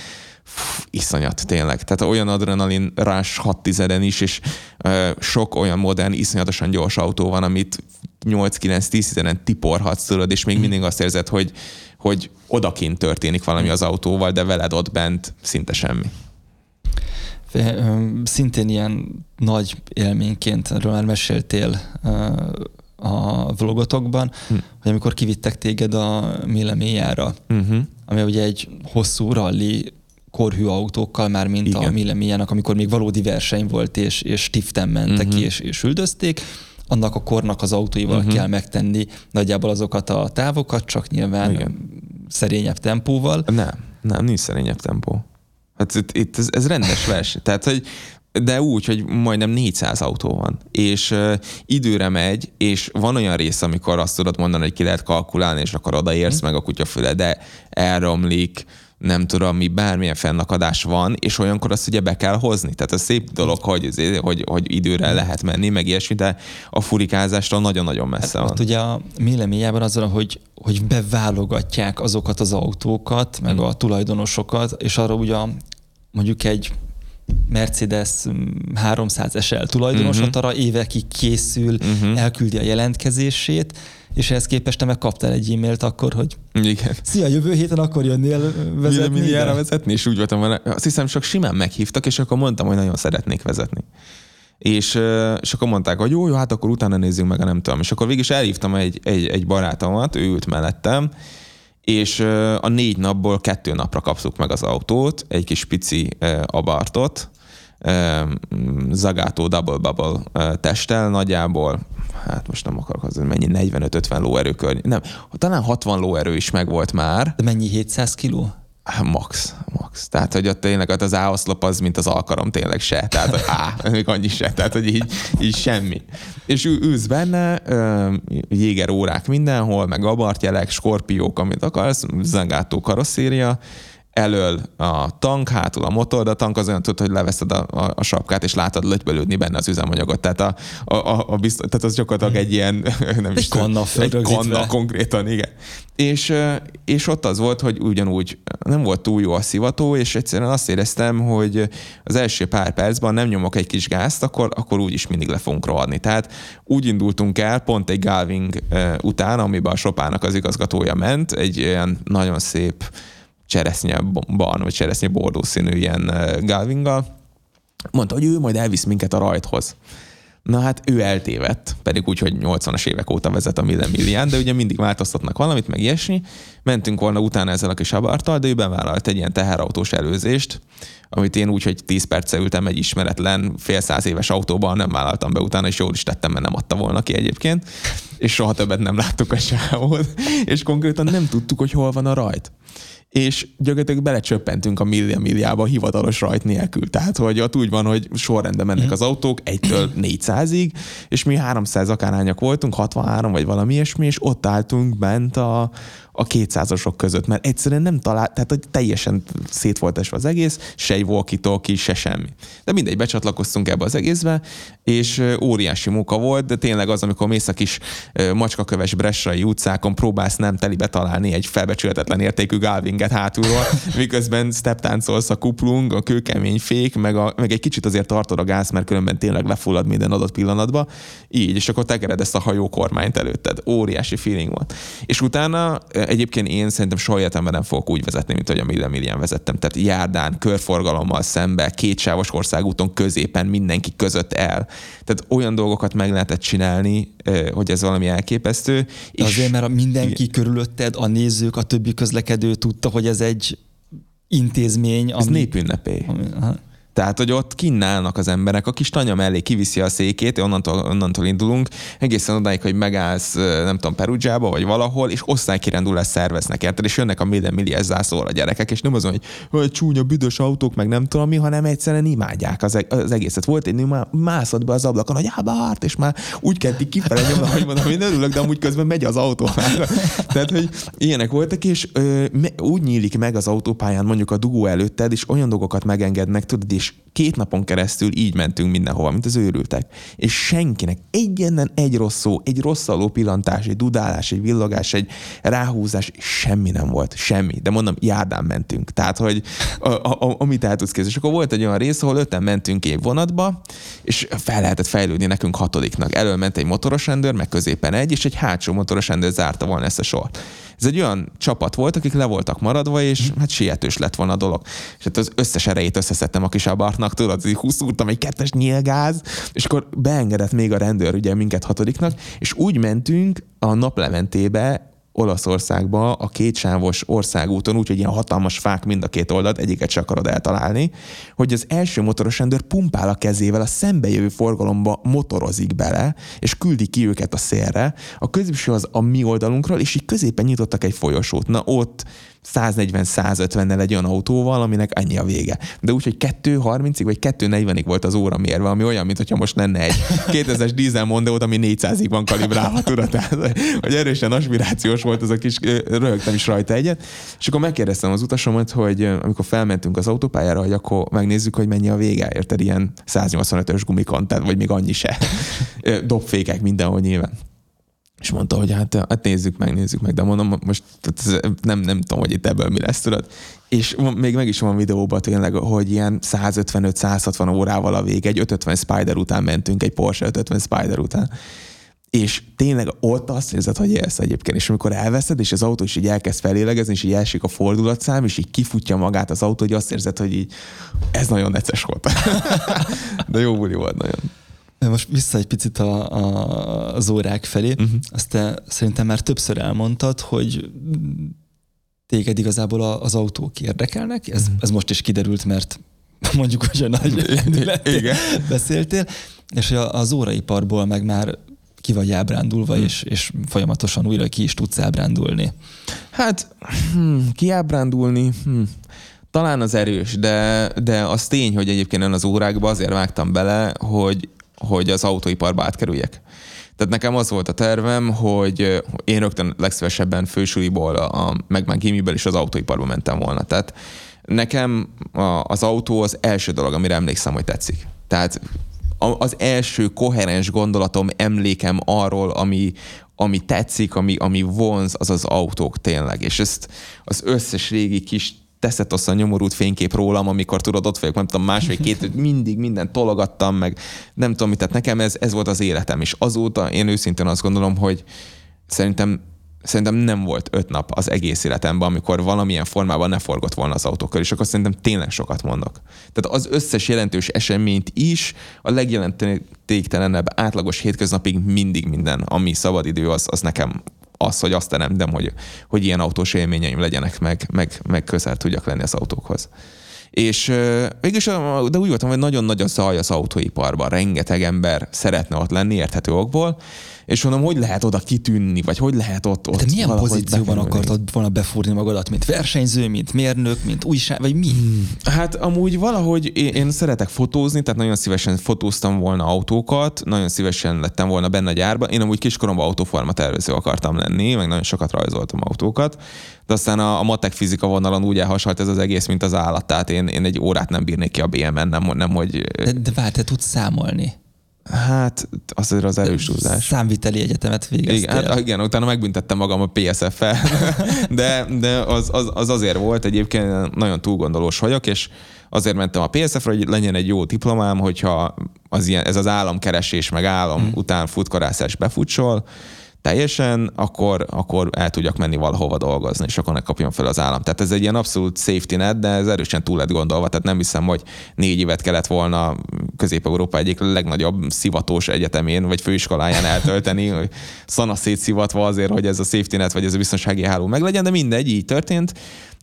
Fú, iszonyat, tényleg. Tehát olyan adrenalin rás 6 tizeden is, és ö, sok olyan modern, iszonyatosan gyors autó van, amit 8-9-10 tizeden tiporhatsz, tudod, és még mindig azt érzed, hogy, hogy odakint történik valami az autóval, de veled ott bent szinte semmi. Szintén ilyen nagy élményként, erről már meséltél a vlogotokban, hm. hogy amikor kivittek téged a Mileméjára, Uh-huh. ami ugye egy hosszú ralli korhű autókkal, már mint Igen. a Igen. Mileméjának, amikor még valódi verseny volt, és, és stiften mentek Mhm. ki, és, és üldözték, annak a kornak az autóival Mhm. kell megtenni nagyjából azokat a távokat, csak nyilván Igen. szerényebb tempóval. Nem, nem, nincs szerényebb tempó. Hát itt, itt ez, ez rendes verseny. Tehát, hogy de úgy, hogy majdnem 400 autó van, és uh, időre megy, és van olyan rész, amikor azt tudod mondani, hogy ki lehet kalkulálni, és akkor odaérsz mm. meg a kutyafüle, de elromlik, nem tudom mi, bármilyen fennakadás van, és olyankor azt ugye be kell hozni. Tehát a szép dolog, hogy, hogy, hogy időre lehet menni, meg ilyesmi, de a furikázástól nagyon-nagyon messze hát, van. Hát ugye a méleményában az hogy, hogy beválogatják azokat az autókat, meg a tulajdonosokat, és arra ugye mondjuk egy Mercedes 300 SL tulajdonos uh-huh. arra évekig készül, uh-huh. elküldi a jelentkezését, és ehhez képest te meg kaptál egy e-mailt akkor, hogy Igen. szia, jövő héten akkor jönnél vezetni? Milliára vezetni, és úgy voltam vele, azt hiszem csak simán meghívtak, és akkor mondtam, hogy nagyon szeretnék vezetni. És, és akkor mondták, hogy jó, jó, hát akkor utána nézzünk meg, a nem tudom. És akkor végig is elhívtam egy, egy, egy barátomat, ő ült mellettem, és a négy napból kettő napra kaptuk meg az autót, egy kis pici abartot, Zagátó Double Bubble testtel nagyjából, hát most nem akarok az, mennyi, 45-50 lóerő körny. Nem, talán 60 lóerő is megvolt már. De mennyi, 700 kiló? Max, max. Tehát, hogy ott tényleg ott az áoszlop az, mint az alkarom tényleg se. Tehát, hogy á, még annyi se. Tehát, hogy így, így semmi. És ülsz benne, jéger órák mindenhol, meg abartjelek, skorpiók, amit akarsz, zengátó karosszéria, elől a tank, hátul a motor, de a tank az olyan tud, hogy leveszed a, a, a sapkát, és látod lögybölődni benne az üzemanyagot. Tehát, a, a, a, biztos, tehát az gyakorlatilag egy ilyen, nem is kanna egy kanna konkrétan, igen. És, és ott az volt, hogy ugyanúgy nem volt túl jó a szivató, és egyszerűen azt éreztem, hogy az első pár percben nem nyomok egy kis gázt, akkor, akkor úgyis mindig le fogunk rohadni. Tehát úgy indultunk el, pont egy Galving után, amiben a Sopának az igazgatója ment, egy ilyen nagyon szép cseresznye barna, vagy cseresznye bordó színű ilyen galvingal, mondta, hogy ő majd elvisz minket a rajthoz. Na hát ő eltévedt, pedig úgy, hogy 80-as évek óta vezet a Millen Millián, de ugye mindig változtatnak valamit, meg ilyesmi. Mentünk volna utána ezzel a kis abartal, de ő bevállalt egy ilyen teherautós előzést, amit én úgy, hogy 10 perce ültem egy ismeretlen fél száz éves autóban, nem vállaltam be utána, és jól is tettem, mert nem adta volna ki egyébként, és soha többet nem láttuk a sávot, és konkrétan nem tudtuk, hogy hol van a rajt és gyakorlatilag belecsöppentünk a millia milliába hivatalos rajt nélkül. Tehát, hogy ott úgy van, hogy sorrendben mennek mhm. az autók, egytől 400-ig, és mi 300 akárhányak voltunk, 63 vagy valami ilyesmi, és ott álltunk bent a, a kétszázasok között, mert egyszerűen nem talált, tehát hogy teljesen szét volt esve az egész, se egy walkie se semmi. De mindegy, becsatlakoztunk ebbe az egészbe, és óriási munka volt, de tényleg az, amikor mész a kis macskaköves Bressai utcákon, próbálsz nem telibe találni egy felbecsületetlen értékű galvinget hátulról, miközben step táncolsz a kuplung, a kőkemény fék, meg, a, meg egy kicsit azért tartod a gáz, mert különben tényleg lefullad minden adott pillanatba, így, és akkor tekered ezt a hajó kormányt előtted. Óriási feeling volt. És utána egyébként én szerintem soha életemben nem fogok úgy vezetni, mint hogy a Mille Millian vezettem. Tehát járdán, körforgalommal szembe, kétsávos országúton középen, mindenki között el. Tehát olyan dolgokat meg lehetett csinálni, hogy ez valami elképesztő. De és azért, mert a mindenki igen. körülötted, a nézők, a többi közlekedő tudta, hogy ez egy intézmény. Ami... Ez népünnepé. Ami, tehát, hogy ott kinnálnak az emberek, a kis tanya mellé kiviszi a székét, onnantól, onnantól indulunk, egészen odáig, hogy megállsz, nem tudom, Perugiába, vagy valahol, és osztálykirendulás szerveznek, érted? És jönnek a minden milliás zászlóra a gyerekek, és nem az, hogy, hogy csúnya, büdös autók, meg nem tudom mi, hanem egyszerűen imádják az, az egészet. Volt egy már mászott be az ablakon, hogy ábárt, és már úgy kezdik kifele nyomni, hogy mondom, hogy örülök, de amúgy közben megy az autó. Tehát, hogy ilyenek voltak, és ö, úgy nyílik meg az autópályán mondjuk a dugó előtted, és olyan dolgokat megengednek, tudod, és két napon keresztül így mentünk mindenhova, mint az őrültek. És senkinek egyetlen egy rossz szó, egy rosszaló pillantás, egy dudálás, egy villogás, egy ráhúzás, semmi nem volt, semmi. De mondom, járdán mentünk. Tehát, hogy a, amit el tudsz képzelni. És akkor volt egy olyan rész, ahol öten mentünk év vonatba, és fel lehetett fejlődni nekünk hatodiknak. Elől ment egy motoros rendőr, meg középen egy, és egy hátsó motoros rendőr zárta volna ezt a sort. Ez egy olyan csapat volt, akik le voltak maradva, és hát sietős lett volna a dolog. És hát az összes erejét összeszedtem a kis abartnak, tudod, így húszúrtam egy kettes nyílgáz, és akkor beengedett még a rendőr ugye minket hatodiknak, és úgy mentünk a naplementébe, Olaszországba a kétsávos országúton, úgyhogy ilyen hatalmas fák mind a két oldalt, egyiket se akarod eltalálni, hogy az első motoros rendőr pumpál a kezével a szembejövő forgalomba motorozik bele, és küldi ki őket a szélre. A középső az a mi oldalunkról, és így középen nyitottak egy folyosót. Na ott 140-150-nel egy olyan autóval, aminek ennyi a vége. De úgy, hogy 2.30-ig vagy 2.40-ig volt az óra mérve, ami olyan, mintha most lenne egy 2000-es dízel Mondeo, ami 400-ig van kalibrálva, tudod, tehát, hogy erősen aspirációs volt az a kis, röhögtem is rajta egyet. És akkor megkérdeztem az utasomat, hogy amikor felmentünk az autópályára, hogy akkor megnézzük, hogy mennyi a vége, érted, ilyen 185-ös gumikon, tehát, vagy még annyi se. Dobfékek mindenhol nyilván. És mondta, hogy hát, hát nézzük meg, nézzük meg, de mondom, most nem, nem tudom, hogy itt ebből mi lesz, tudod. És még meg is van videóban tényleg, hogy ilyen 155-160 órával a vége, egy 550 Spider után mentünk, egy Porsche 550 Spider után. És tényleg ott azt érzed, hogy élsz egyébként. És amikor elveszed, és az autó is így elkezd felélegezni, és így elsik a fordulatszám, és így kifutja magát az autó, hogy azt érzed, hogy így ez nagyon necces volt. De jó buli volt nagyon. Most vissza egy picit a, a, az órák felé. Uh-huh. Azt te szerintem már többször elmondtad, hogy téged igazából az autók érdekelnek. Ez, uh-huh. ez most is kiderült, mert mondjuk, hogy a nagy Igen. beszéltél, és az óraiparból meg már ki vagy ábrándulva, hmm. és, és folyamatosan újra ki is tudsz ábrándulni. Hát, hmm, kiábrándulni, hmm. talán az erős, de, de az tény, hogy egyébként az órákba azért vágtam bele, hogy hogy az autóiparba átkerüljek. Tehát nekem az volt a tervem, hogy én rögtön legszívesebben fősuliból, a, meg már gimiből is az autóiparba mentem volna. Tehát nekem az autó az első dolog, amire emlékszem, hogy tetszik. Tehát az első koherens gondolatom, emlékem arról, ami, ami tetszik, ami, ami vonz, az az autók tényleg. És ezt az összes régi kis teszett azt a nyomorult fénykép rólam, amikor tudod, ott vagyok, nem tudom, másfél-két, mindig mindent tologattam, meg nem tudom mit, tehát nekem ez, ez volt az életem, és azóta én őszintén azt gondolom, hogy szerintem szerintem nem volt öt nap az egész életemben, amikor valamilyen formában ne forgott volna az autókkal, és akkor szerintem tényleg sokat mondok. Tehát az összes jelentős eseményt is, a legjelentéktelenebb átlagos hétköznapig mindig minden, ami szabadidő, az, az nekem az, hogy azt teremtem, hogy, hogy ilyen autós élményeim legyenek, meg, meg, meg közel tudjak lenni az autókhoz. És mégis, de úgy voltam, hogy nagyon nagy a zaj az autóiparban, rengeteg ember szeretne ott lenni érthető okból, és mondom, hogy lehet oda kitűnni, vagy hogy lehet ott, ott De milyen pozícióban bekerülni? akartad volna befúrni magadat, mint versenyző, mint mérnök, mint újság, vagy mi? Hmm. Hát amúgy valahogy én, én szeretek fotózni, tehát nagyon szívesen fotóztam volna autókat, nagyon szívesen lettem volna benne a gyárban. Én amúgy kiskoromban autóforma tervező akartam lenni, meg nagyon sokat rajzoltam autókat, de aztán a, a matek fizika vonalon úgy elhasalt ez az egész, mint az állat, tehát én, én egy órát nem bírnék ki a BM-en, nem, nem hogy... De, de várj, te tudsz számolni. Hát, az az erős túlzás. Számviteli egyetemet végeztél. Igen, hát, igen, utána megbüntettem magam a PSF-fel, de, de az, az, az, azért volt, egyébként nagyon túlgondolós vagyok, és azért mentem a PSF-re, hogy legyen egy jó diplomám, hogyha az ilyen, ez az államkeresés meg állam hmm. után futkorászás befutsol, teljesen, akkor, akkor el tudjak menni valahova dolgozni, és akkor ne kapjon fel az állam. Tehát ez egy ilyen abszolút safety net, de ez erősen túl lett gondolva, tehát nem hiszem, hogy négy évet kellett volna Közép-Európa egyik legnagyobb szivatós egyetemén, vagy főiskoláján eltölteni, hogy szana szétszivatva azért, hogy ez a safety net, vagy ez a biztonsági háló meglegyen, de mindegy, így történt.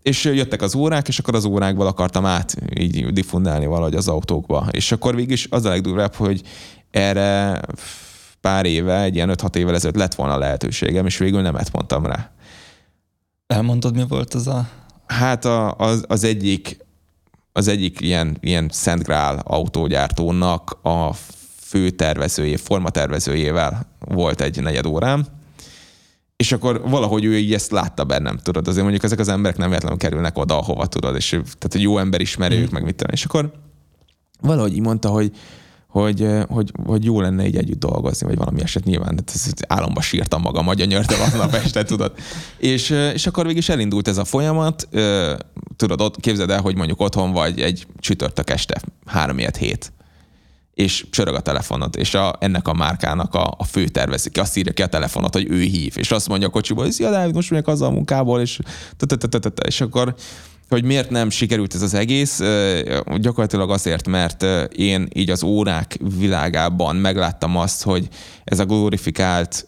És jöttek az órák, és akkor az órákból akartam át így diffundálni valahogy az autókba. És akkor végig is az a legdurvább, hogy erre pár éve, egy ilyen 5-6 évvel ezelőtt lett volna lehetőségem, és végül nemet mondtam rá. Elmondod, mi volt az a... Hát a, az, az egyik az egyik ilyen, ilyen Szent Grál autógyártónak a fő tervezője, formatervezőjével volt egy negyed órám, és akkor valahogy ő így ezt látta bennem, tudod, azért mondjuk ezek az emberek nem véletlenül kerülnek oda, ahova tudod, és tehát egy jó ember ismerők, mm. meg mit tudom, és akkor valahogy így mondta, hogy hogy, hogy, hogy jó lenne így együtt dolgozni, vagy valami eset nyilván, de ez, álomba sírtam magam a gyönyörtől aznap este, tudod. És, és akkor végig is elindult ez a folyamat, tudod, ott képzeld el, hogy mondjuk otthon vagy egy csütörtök este, három ilyet hét, és csörög a telefonod, és a, ennek a márkának a, a fő tervezik, azt írja ki a telefonot, hogy ő hív, és azt mondja a kocsiból, hogy szia Dávid, most megyek haza a munkából, és, és akkor hogy miért nem sikerült ez az egész, gyakorlatilag azért, mert én így az órák világában megláttam azt, hogy ez a glorifikált,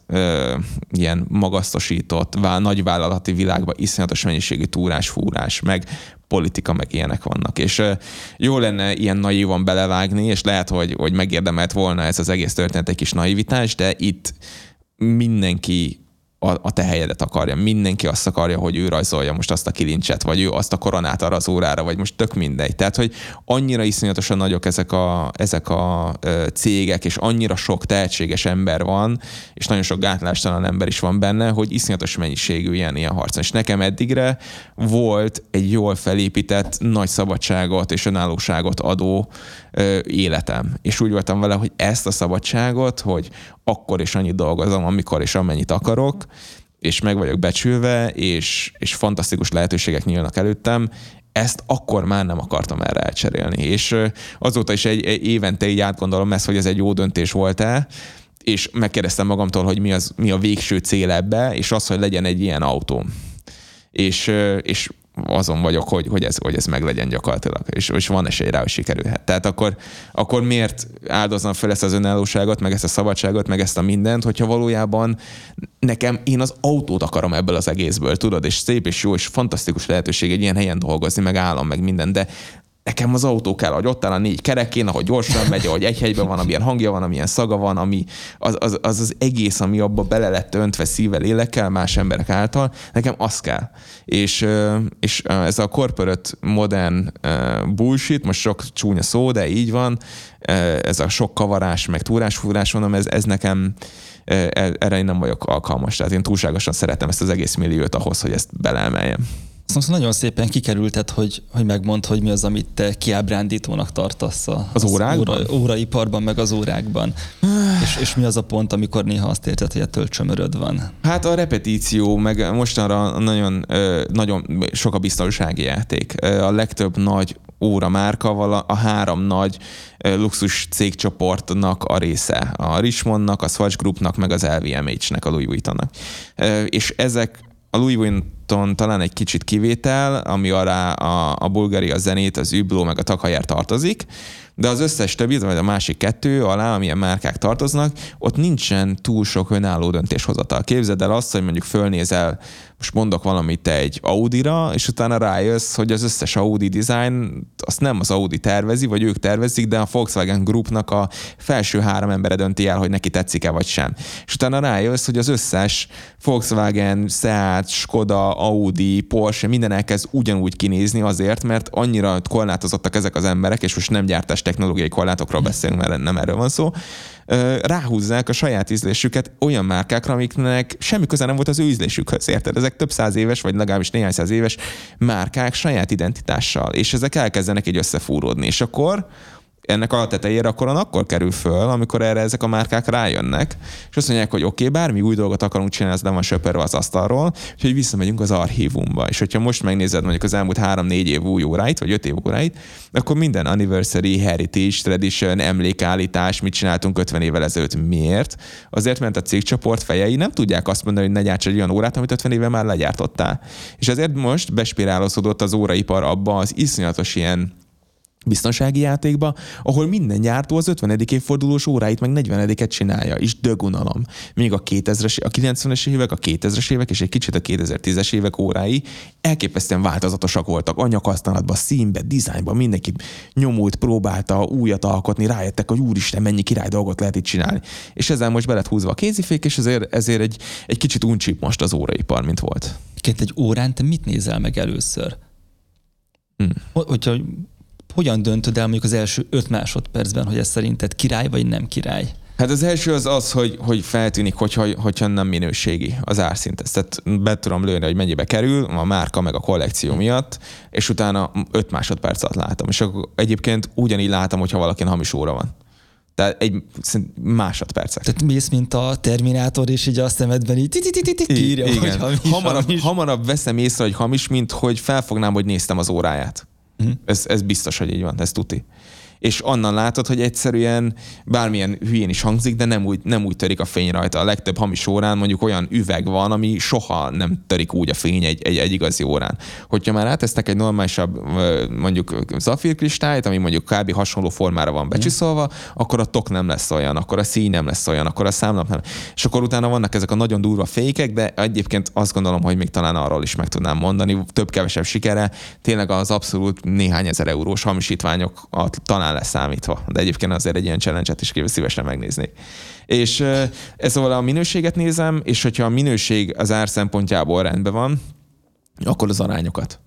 ilyen magasztosított, nagyvállalati világban iszonyatos mennyiségű túrás, fúrás, meg politika, meg ilyenek vannak. És jó lenne ilyen naívan belevágni, és lehet, hogy, hogy megérdemelt volna ez az egész történet egy kis naivitás, de itt mindenki a, a te helyedet akarja. Mindenki azt akarja, hogy ő rajzolja most azt a kilincset, vagy ő azt a koronát arra az órára, vagy most tök mindegy. Tehát, hogy annyira iszonyatosan nagyok ezek a, ezek a cégek, és annyira sok tehetséges ember van, és nagyon sok gátlástalan ember is van benne, hogy iszonyatos mennyiségű ilyen, ilyen harc. És nekem eddigre volt egy jól felépített, nagy szabadságot és önállóságot adó életem. És úgy voltam vele, hogy ezt a szabadságot, hogy akkor és annyit dolgozom, amikor és amennyit akarok, és meg vagyok becsülve, és, és fantasztikus lehetőségek nyílnak előttem, ezt akkor már nem akartam erre elcserélni. És azóta is egy, egy évente így átgondolom ezt, hogy ez egy jó döntés volt-e, és megkérdeztem magamtól, hogy mi, az, mi a végső cél ebbe, és az, hogy legyen egy ilyen autó. És, és azon vagyok, hogy, hogy, ez, hogy ez meglegyen gyakorlatilag, és, és van esély rá, hogy sikerülhet. Tehát akkor, akkor miért áldoznam fel ezt az önállóságot, meg ezt a szabadságot, meg ezt a mindent, hogyha valójában nekem én az autót akarom ebből az egészből, tudod, és szép és jó, és fantasztikus lehetőség egy ilyen helyen dolgozni, meg állam, meg minden, de nekem az autó kell, hogy ott áll a négy kerekén, ahogy gyorsan megy, ahogy egy helyben van, amilyen hangja van, amilyen szaga van, ami az az, az, az egész, ami abba bele lett öntve szívvel, lélekkel, más emberek által, nekem az kell. És, és ez a corporate modern bullshit, most sok csúnya szó, de így van, ez a sok kavarás, meg túrásfúrás, mondom, ez, ez nekem e, erre én nem vagyok alkalmas. Tehát én túlságosan szeretem ezt az egész milliót ahhoz, hogy ezt beleemeljem. Szóval nagyon szépen kikerülted, hogy, hogy megmondd, hogy mi az, amit te kiábrándítónak tartasz a, az, az órákban? Óra, óraiparban, meg az órákban. és, és mi az a pont, amikor néha azt érted, hogy ettől csömöröd van? Hát a repetíció, meg mostanra nagyon, nagyon sok a biztonsági játék. A legtöbb nagy óra márka, a három nagy luxus cégcsoportnak a része. A Richmondnak, a Swatch Groupnak, meg az LVMH-nek, a Louis Vuittonnak. És ezek a Louis Vuitton talán egy kicsit kivétel, ami arra a, a bulgári, a zenét, az übló, meg a takajár tartozik, de az összes többi, vagy a másik kettő alá, amilyen márkák tartoznak, ott nincsen túl sok önálló döntéshozatal. Képzeld el azt, hogy mondjuk fölnézel most mondok valamit egy Audi-ra, és utána rájössz, hogy az összes Audi design azt nem az Audi tervezi, vagy ők tervezik, de a Volkswagen Groupnak a felső három embere dönti el, hogy neki tetszik-e vagy sem. És utána rájössz, hogy az összes Volkswagen, Seat, Skoda, Audi, Porsche, minden elkezd ugyanúgy kinézni azért, mert annyira korlátozottak ezek az emberek, és most nem gyártás technológiai korlátokról beszélünk, mert nem erről van szó, ráhúzzák a saját ízlésüket olyan márkákra, amiknek semmi köze nem volt az ő ízlésükhöz, érted? Ezek több száz éves, vagy legalábbis néhány száz éves márkák saját identitással, és ezek elkezdenek így összefúródni, és akkor ennek a tetejére akkor akkor kerül föl, amikor erre ezek a márkák rájönnek, és azt mondják, hogy oké, okay, bármi új dolgot akarunk csinálni, ez nem van söpörve az asztalról, úgyhogy visszamegyünk az archívumba. És hogyha most megnézed mondjuk az elmúlt három-négy év új óráit, vagy öt év óráit, akkor minden anniversary, heritage, tradition, emlékállítás, mit csináltunk 50 évvel ezelőtt. Miért? Azért, mert a cégcsoport fejei nem tudják azt mondani, hogy ne gyárts egy olyan órát, amit 50 éve már legyártottál. És ezért most bespirálozódott az óraipar abba az iszonyatos ilyen biztonsági játékba, ahol minden gyártó az 50. évfordulós óráit meg 40-et csinálja, és dögunalom. Még a 2000-es, a 90-es évek, a 2000-es évek és egy kicsit a 2010-es évek órái elképesztően változatosak voltak. Anyaghasználatban, színbe, dizájnban, mindenki nyomult, próbálta újat alkotni, rájöttek, hogy úristen, mennyi király dolgot lehet itt csinálni. És ezzel most be lett húzva a kézifék, és ezért, ezért egy, egy kicsit uncsip most az óraipar, mint volt. Ként egy órán te mit nézel meg először? Hmm. Hogyha hogyan döntöd el mondjuk az első öt másodpercben, hogy ez szerinted király vagy nem király? Hát az első az az, hogy, hogy feltűnik, hogyha, hogyha nem minőségi az árszint. Ezt tehát be tudom lőni, hogy mennyibe kerül a márka meg a kollekció miatt, és utána 5 másodperc alatt látom. És akkor egyébként ugyanígy látom, hogyha valakin hamis óra van. Tehát egy másodpercek. Tehát mész, mint a Terminátor, és így a szemedben így írja, hogy hamis, hamarabb, hamis. hamarabb veszem észre, hogy hamis, mint hogy felfognám, hogy néztem az óráját. Uh-huh. Ez, ez biztos, hogy így van, ez tuti és onnan látod, hogy egyszerűen bármilyen hülyén is hangzik, de nem úgy, nem úgy törik a fény rajta. A legtöbb hamis órán mondjuk olyan üveg van, ami soha nem törik úgy a fény egy, egy, egy igazi órán. Hogyha már átesznek egy normálisabb mondjuk zafírkristályt, ami mondjuk kb. hasonló formára van becsiszolva, akkor a tok nem lesz olyan, akkor a szín nem lesz olyan, akkor a számlap nem. És akkor utána vannak ezek a nagyon durva fékek, de egyébként azt gondolom, hogy még talán arról is meg tudnám mondani, több-kevesebb sikere, tényleg az abszolút néhány ezer eurós hamisítványok talán nyilván leszámítva. De egyébként azért egy ilyen challenge-et is szívesen megnéznék. És ez szóval a minőséget nézem, és hogyha a minőség az ár szempontjából rendben van, akkor az arányokat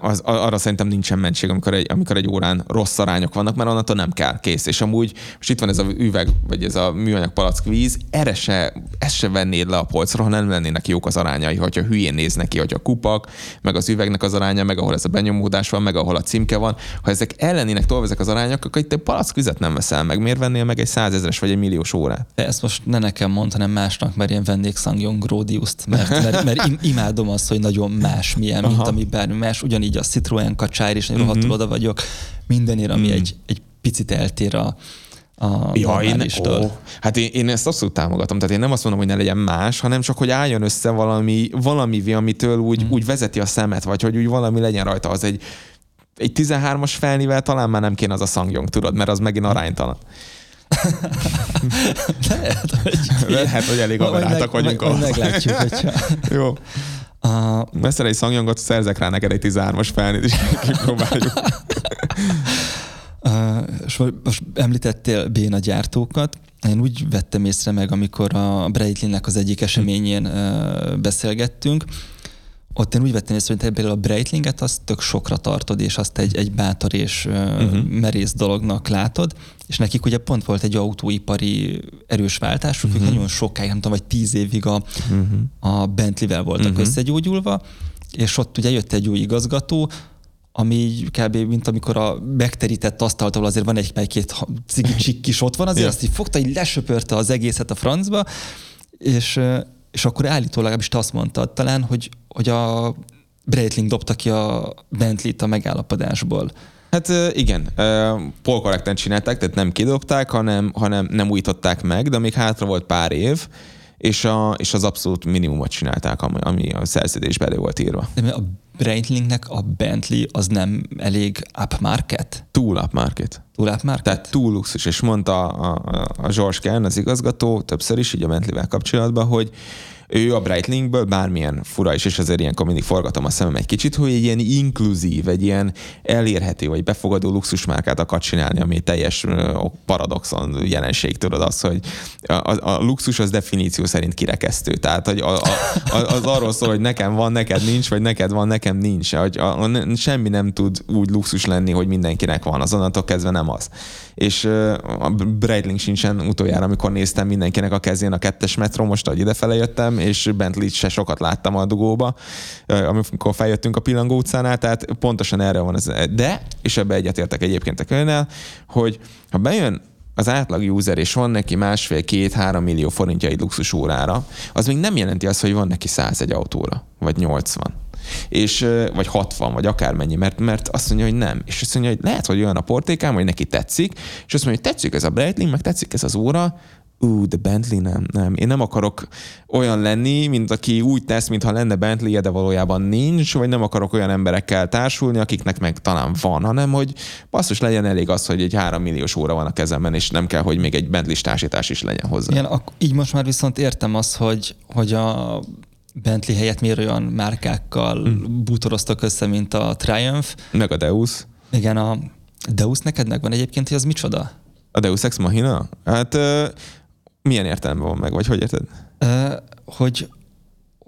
az, arra szerintem nincsen mentség, amikor egy, amikor egy órán rossz arányok vannak, mert onnantól nem kell, kész. És amúgy most itt van ez a üveg, vagy ez a műanyag palack víz, erre se, ezt se vennéd le a polcra, ha nem lennének jók az arányai, hogyha hülyén néz neki, hogy a kupak, meg az üvegnek az aránya, meg ahol ez a benyomódás van, meg ahol a címke van. Ha ezek ellenének tolva ezek az arányok, akkor itt egy palack vizet nem veszel meg. Miért vennél meg egy százezres vagy egy milliós órát? De ezt most ne nekem mond, hanem másnak, mert én vennék Sangyong Gródiuszt, mert, mert, mert imádom azt, hogy nagyon más milyen, mint ami bármi más, ugyanígy a Citroen kacsár is, uh-huh. rohadtul oda vagyok, mindenért, ami uh-huh. egy, egy picit eltér a, a ja, én, ó, hát én, én ezt abszolút támogatom. Tehát én nem azt mondom, hogy ne legyen más, hanem csak, hogy álljon össze valami, valami amitől úgy, mm. úgy vezeti a szemet, vagy hogy úgy valami legyen rajta. Az egy, egy 13-as felnivel talán már nem kéne az a szangyong, tudod, mert az megint aránytalan. Lehet, hogy, Lehet, hogy elég averáltak vagyunk. Meg, meglátjuk, hogyha... Jó. A... Veszel egy szangyangot, szerzek rá neked egy 13-as felnét, és kipróbáljuk. Uh, és most említettél béna gyártókat. Én úgy vettem észre meg, amikor a Breitlinnek az egyik eseményén uh, beszélgettünk, ott én úgy vettem észre, hogy például a Breitlinget azt tök sokra tartod, és azt egy, egy bátor és uh-huh. merész dolognak látod, és nekik ugye pont volt egy autóipari erős váltásuk, uh-huh. ők nagyon sokáig, nem tudom, vagy tíz évig a, uh-huh. a Bentley-vel voltak uh-huh. összegyógyulva, és ott ugye jött egy új igazgató, ami kb. mint amikor a megterített asztalt, ahol azért van egy, egy két cigi is ott van, azért yeah. azt így fogta, így lesöpörte az egészet a francba, és és akkor állítólag is te azt mondtad talán, hogy, hogy a Breitling dobta ki a Bentley-t a megállapodásból. Hát igen, polkorrekten csinálták, tehát nem kidobták, hanem, hanem nem újították meg, de még hátra volt pár év, és, a, és az abszolút minimumot csinálták, ami, ami a szerződésben elő volt írva. De a Breitlingnek a Bentley az nem elég upmarket? Túl upmarket. Túl upmarket? Tehát túl luxus, és mondta a, a, a George Kern, az igazgató, többször is így a Bentley-vel kapcsolatban, hogy ő a Breitlingből bármilyen fura is, és azért ilyenkor mindig forgatom a szemem egy kicsit, hogy egy ilyen inkluzív, egy ilyen elérhető, vagy befogadó luxusmárkát akar csinálni, ami teljes paradoxon jelenség, tudod az, hogy a, a luxus az definíció szerint kirekesztő. Tehát hogy a, a, az arról szól, hogy nekem van, neked nincs, vagy neked van, nekem nincs. Hogy a, a, semmi nem tud úgy luxus lenni, hogy mindenkinek van. Azonnantól kezdve nem az és a Breitling sincsen utoljára, amikor néztem mindenkinek a kezén a kettes metró, most, ahogy idefele jöttem, és bentley se sokat láttam a dugóba, amikor feljöttünk a Pillangó utcánál, tehát pontosan erre van ez. De, és ebbe egyetértek egyébként a könyvnél, hogy ha bejön az átlag user, és van neki másfél, két, három millió forintja egy luxus órára, az még nem jelenti azt, hogy van neki száz egy autóra, vagy 80 és, vagy 60, vagy akármennyi, mert, mert azt mondja, hogy nem. És azt mondja, hogy lehet, hogy olyan a portékám, hogy neki tetszik, és azt mondja, hogy tetszik ez a Breitling, meg tetszik ez az óra, ú, de Bentley nem, nem. Én nem akarok olyan lenni, mint aki úgy tesz, mintha lenne bentley de valójában nincs, vagy nem akarok olyan emberekkel társulni, akiknek meg talán van, hanem hogy basszus legyen elég az, hogy egy három milliós óra van a kezemben, és nem kell, hogy még egy Bentley társítás is legyen hozzá. Igen, így most már viszont értem azt, hogy, hogy a Bentley helyett miért olyan márkákkal hmm. bútoroztak össze, mint a Triumph. Meg a Deus. Igen, a Deus neked megvan egyébként, hogy az micsoda? A Deus Ex Machina? Hát uh, milyen értelemben van meg, vagy hogy érted? Uh, hogy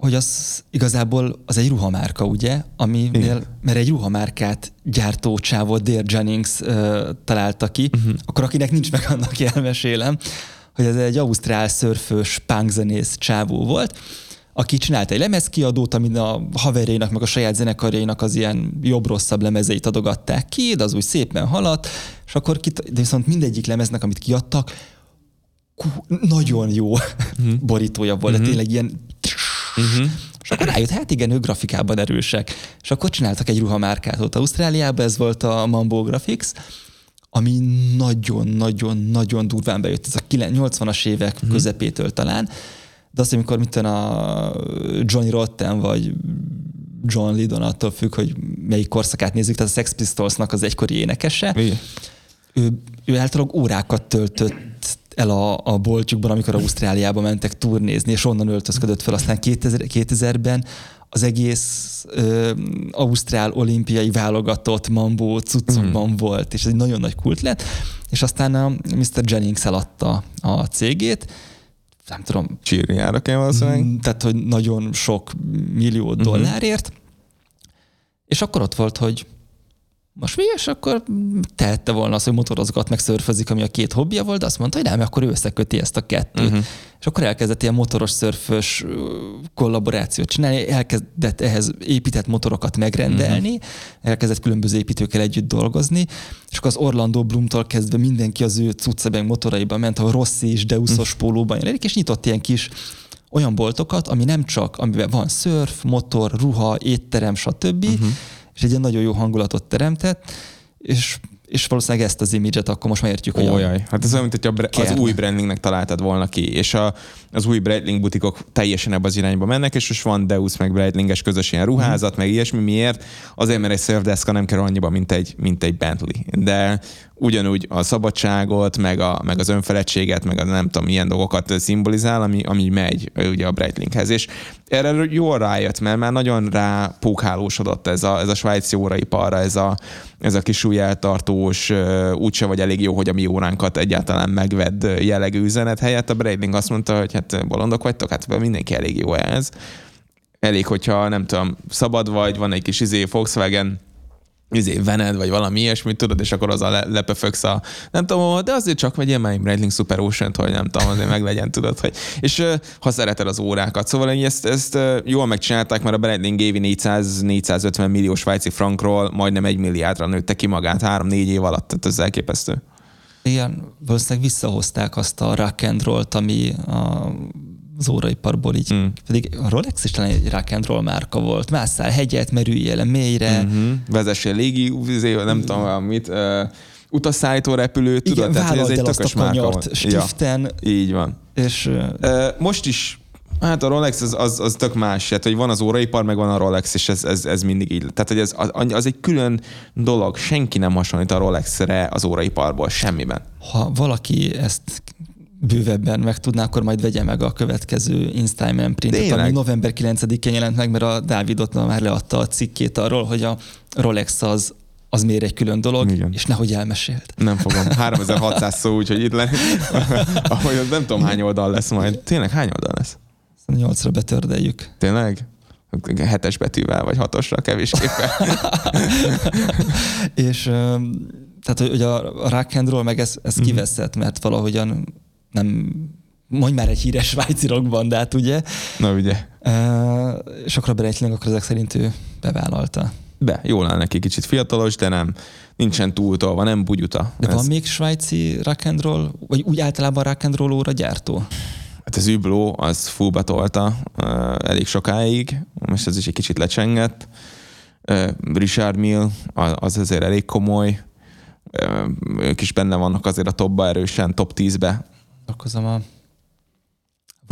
hogy az igazából az egy ruhamárka, ugye? Ami, mert egy ruhamárkát gyártó csávó Dare Jennings uh, találta ki, uh-huh. akkor akinek nincs meg annak elmesélem, hogy ez egy ausztrál szörfős punkzenész csávó volt, aki csinált egy lemezkiadót, amin a haverjainak, meg a saját zenekarjainak az ilyen jobb-rosszabb lemezeit adogatták ki, de az úgy szépen haladt, és akkor kit, de viszont mindegyik lemeznek, amit kiadtak, nagyon jó uh-huh. borítója volt, de tényleg ilyen uh-huh. És akkor rájött, hát igen, ők grafikában erősek. És akkor csináltak egy ruhamárkát ott Ausztráliában, ez volt a Mambo Graphics, ami nagyon-nagyon-nagyon durván bejött, ez a 80-as évek uh-huh. közepétől talán, de azt, amikor mit a Johnny Rotten vagy John Lydon attól függ, hogy melyik korszakát nézzük, tehát a Sex Pistolsnak az egykori énekese. Igen. Ő, ő általában órákat töltött el a, a boltjukban, amikor Ausztráliába mentek turnézni, és onnan öltözködött fel. Aztán 2000, 2000-ben az egész ö, Ausztrál olimpiai válogatott mambó cuccokban mm. volt, és ez egy nagyon nagy kult lett, és aztán a Mr. Jennings eladta a cégét, nem tudom. Csírjára kell valószínűleg. Mm, tehát, hogy nagyon sok millió uh-huh. dollárért, és akkor ott volt, hogy most mi, és akkor tehette volna azt, hogy motorozgat, meg szörfözik, ami a két hobbija volt, de azt mondta, hogy nem, akkor ő összeköti ezt a kettőt. Uh-huh. És akkor elkezdett ilyen motoros szörfös kollaborációt csinálni, elkezdett ehhez épített motorokat megrendelni, uh-huh. elkezdett különböző építőkkel együtt dolgozni, és akkor az Orlando Bloomtól kezdve mindenki az ő cuccebeng motoraiban ment, a Rossi és Deusos uh-huh. pólóban jelenik, és nyitott ilyen kis olyan boltokat, ami nem csak, amiben van szörf, motor, ruha, étterem, stb., uh-huh és egy ilyen nagyon jó hangulatot teremtett, és és valószínűleg ezt az imidzset akkor most már értjük, hogy Ójaj, hát ez olyan, mint hogy az új brandingnek találtad volna ki, és a, az új Breitling butikok teljesen ebbe az irányba mennek, és most van Deus meg Breitlinges közös ilyen ruházat, mm. meg ilyesmi. Miért? Azért, mert egy surfdeska nem kell annyiba, mint egy, mint egy Bentley. De ugyanúgy a szabadságot, meg, a, meg az önfeledtséget, meg a nem tudom, milyen dolgokat szimbolizál, ami, ami megy ugye a Breitlinghez. És erre jól rájött, mert már nagyon rá pókhálósodott ez a, ez a svájci óraiparra, ez a, ez a kis eltartós, úgyse vagy elég jó, hogy a mi óránkat egyáltalán megvedd jellegű üzenet helyett. A Breitling azt mondta, hogy hát bolondok vagytok, hát mindenki elég jó ez. Elég, hogyha nem tudom, szabad vagy, van egy kis izé Volkswagen izé, vened, vagy valami ilyesmit, tudod, és akkor az a le, a, nem tudom, de azért csak vegyél már Breitling Super ocean hogy nem tudom, azért meg legyen, tudod, hogy, és ha szereted az órákat. Szóval ezt, ezt jól megcsinálták, mert a Breitling évi 400-450 millió svájci frankról majdnem egy milliárdra nőtte ki magát három-négy év alatt, tehát ez elképesztő. Igen, valószínűleg visszahozták azt a rock and roll-t, ami a az óraiparból így. Mm. Pedig a Rolex is talán egy rock and roll márka volt. Másszál hegyet, merüljél le mélyre. Mm-hmm. Vezessél légi, nem tudom mit, uh, utasszállító repülőt, tudod, Igen, tehát ez egy tökös márka volt. Stiften. Ja, így van. És, uh, most is Hát a Rolex az, az, az tök más, hát, hogy van az óraipar, meg van a Rolex, és ez, ez, ez mindig így. Tehát, hogy ez, az, az egy külön dolog, senki nem hasonlít a Rolexre az óraiparból, semmiben. Ha valaki ezt bővebben meg tudná, akkor majd vegye meg a következő Instagram printet, ami november 9-én jelent meg, mert a Dávidot már leadta a cikkét arról, hogy a Rolex az az miért egy külön dolog, Igen. és nehogy elmesélt. Nem fogom. 3600 szó, úgyhogy itt le, ahogy nem tudom hány oldal lesz majd. Tényleg hány oldal lesz? Nyolcra betördeljük. Tényleg? Hetes betűvel, vagy hatosra kevésképpen. és tehát, hogy a, a rock and roll meg ez, ez mm-hmm. kiveszett, mert valahogyan nem mondj már egy híres svájci rockbandát, ugye? Na ugye. Uh, és akkor a Breitling akkor ezek szerint ő bevállalta. Be, jól áll neki, kicsit fiatalos, de nem, nincsen túltolva, nem bugyuta. De Ez... van még svájci rock and roll, vagy úgy általában rock and roll óra gyártó? Hát az Übló, az fullba tolta uh, elég sokáig, most ez is egy kicsit lecsengett. Uh, Richard Mill, az azért elég komoly, ők is benne vannak azért a topba erősen, top 10-be Okozom a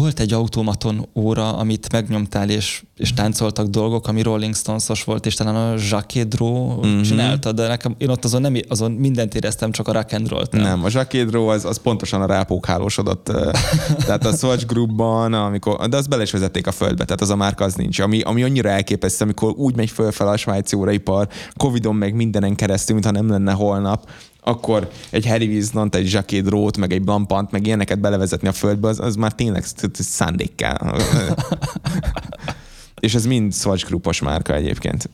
volt egy automaton óra, amit megnyomtál, és, és táncoltak dolgok, ami Rolling Stones-os volt, és talán a Jacques Dro mm-hmm. csinálta, de nekem, én ott azon, nem, azon mindent éreztem, csak a rock and roll Nem, nem a Jacques Dro az, az pontosan a rápókhálósodott. tehát a Swatch Groupban, amikor, de azt bele is vezették a földbe, tehát az a márka az nincs. Ami, ami annyira elképesztő, amikor úgy megy fölfel a svájci óraipar, Covidon meg mindenen keresztül, mintha nem lenne holnap, akkor egy Harry Wiesnant, egy Jacques Drót, meg egy Blampant, meg ilyeneket belevezetni a földbe, az, az már tényleg szándék kell. És ez mind Swatch Groupos márka egyébként.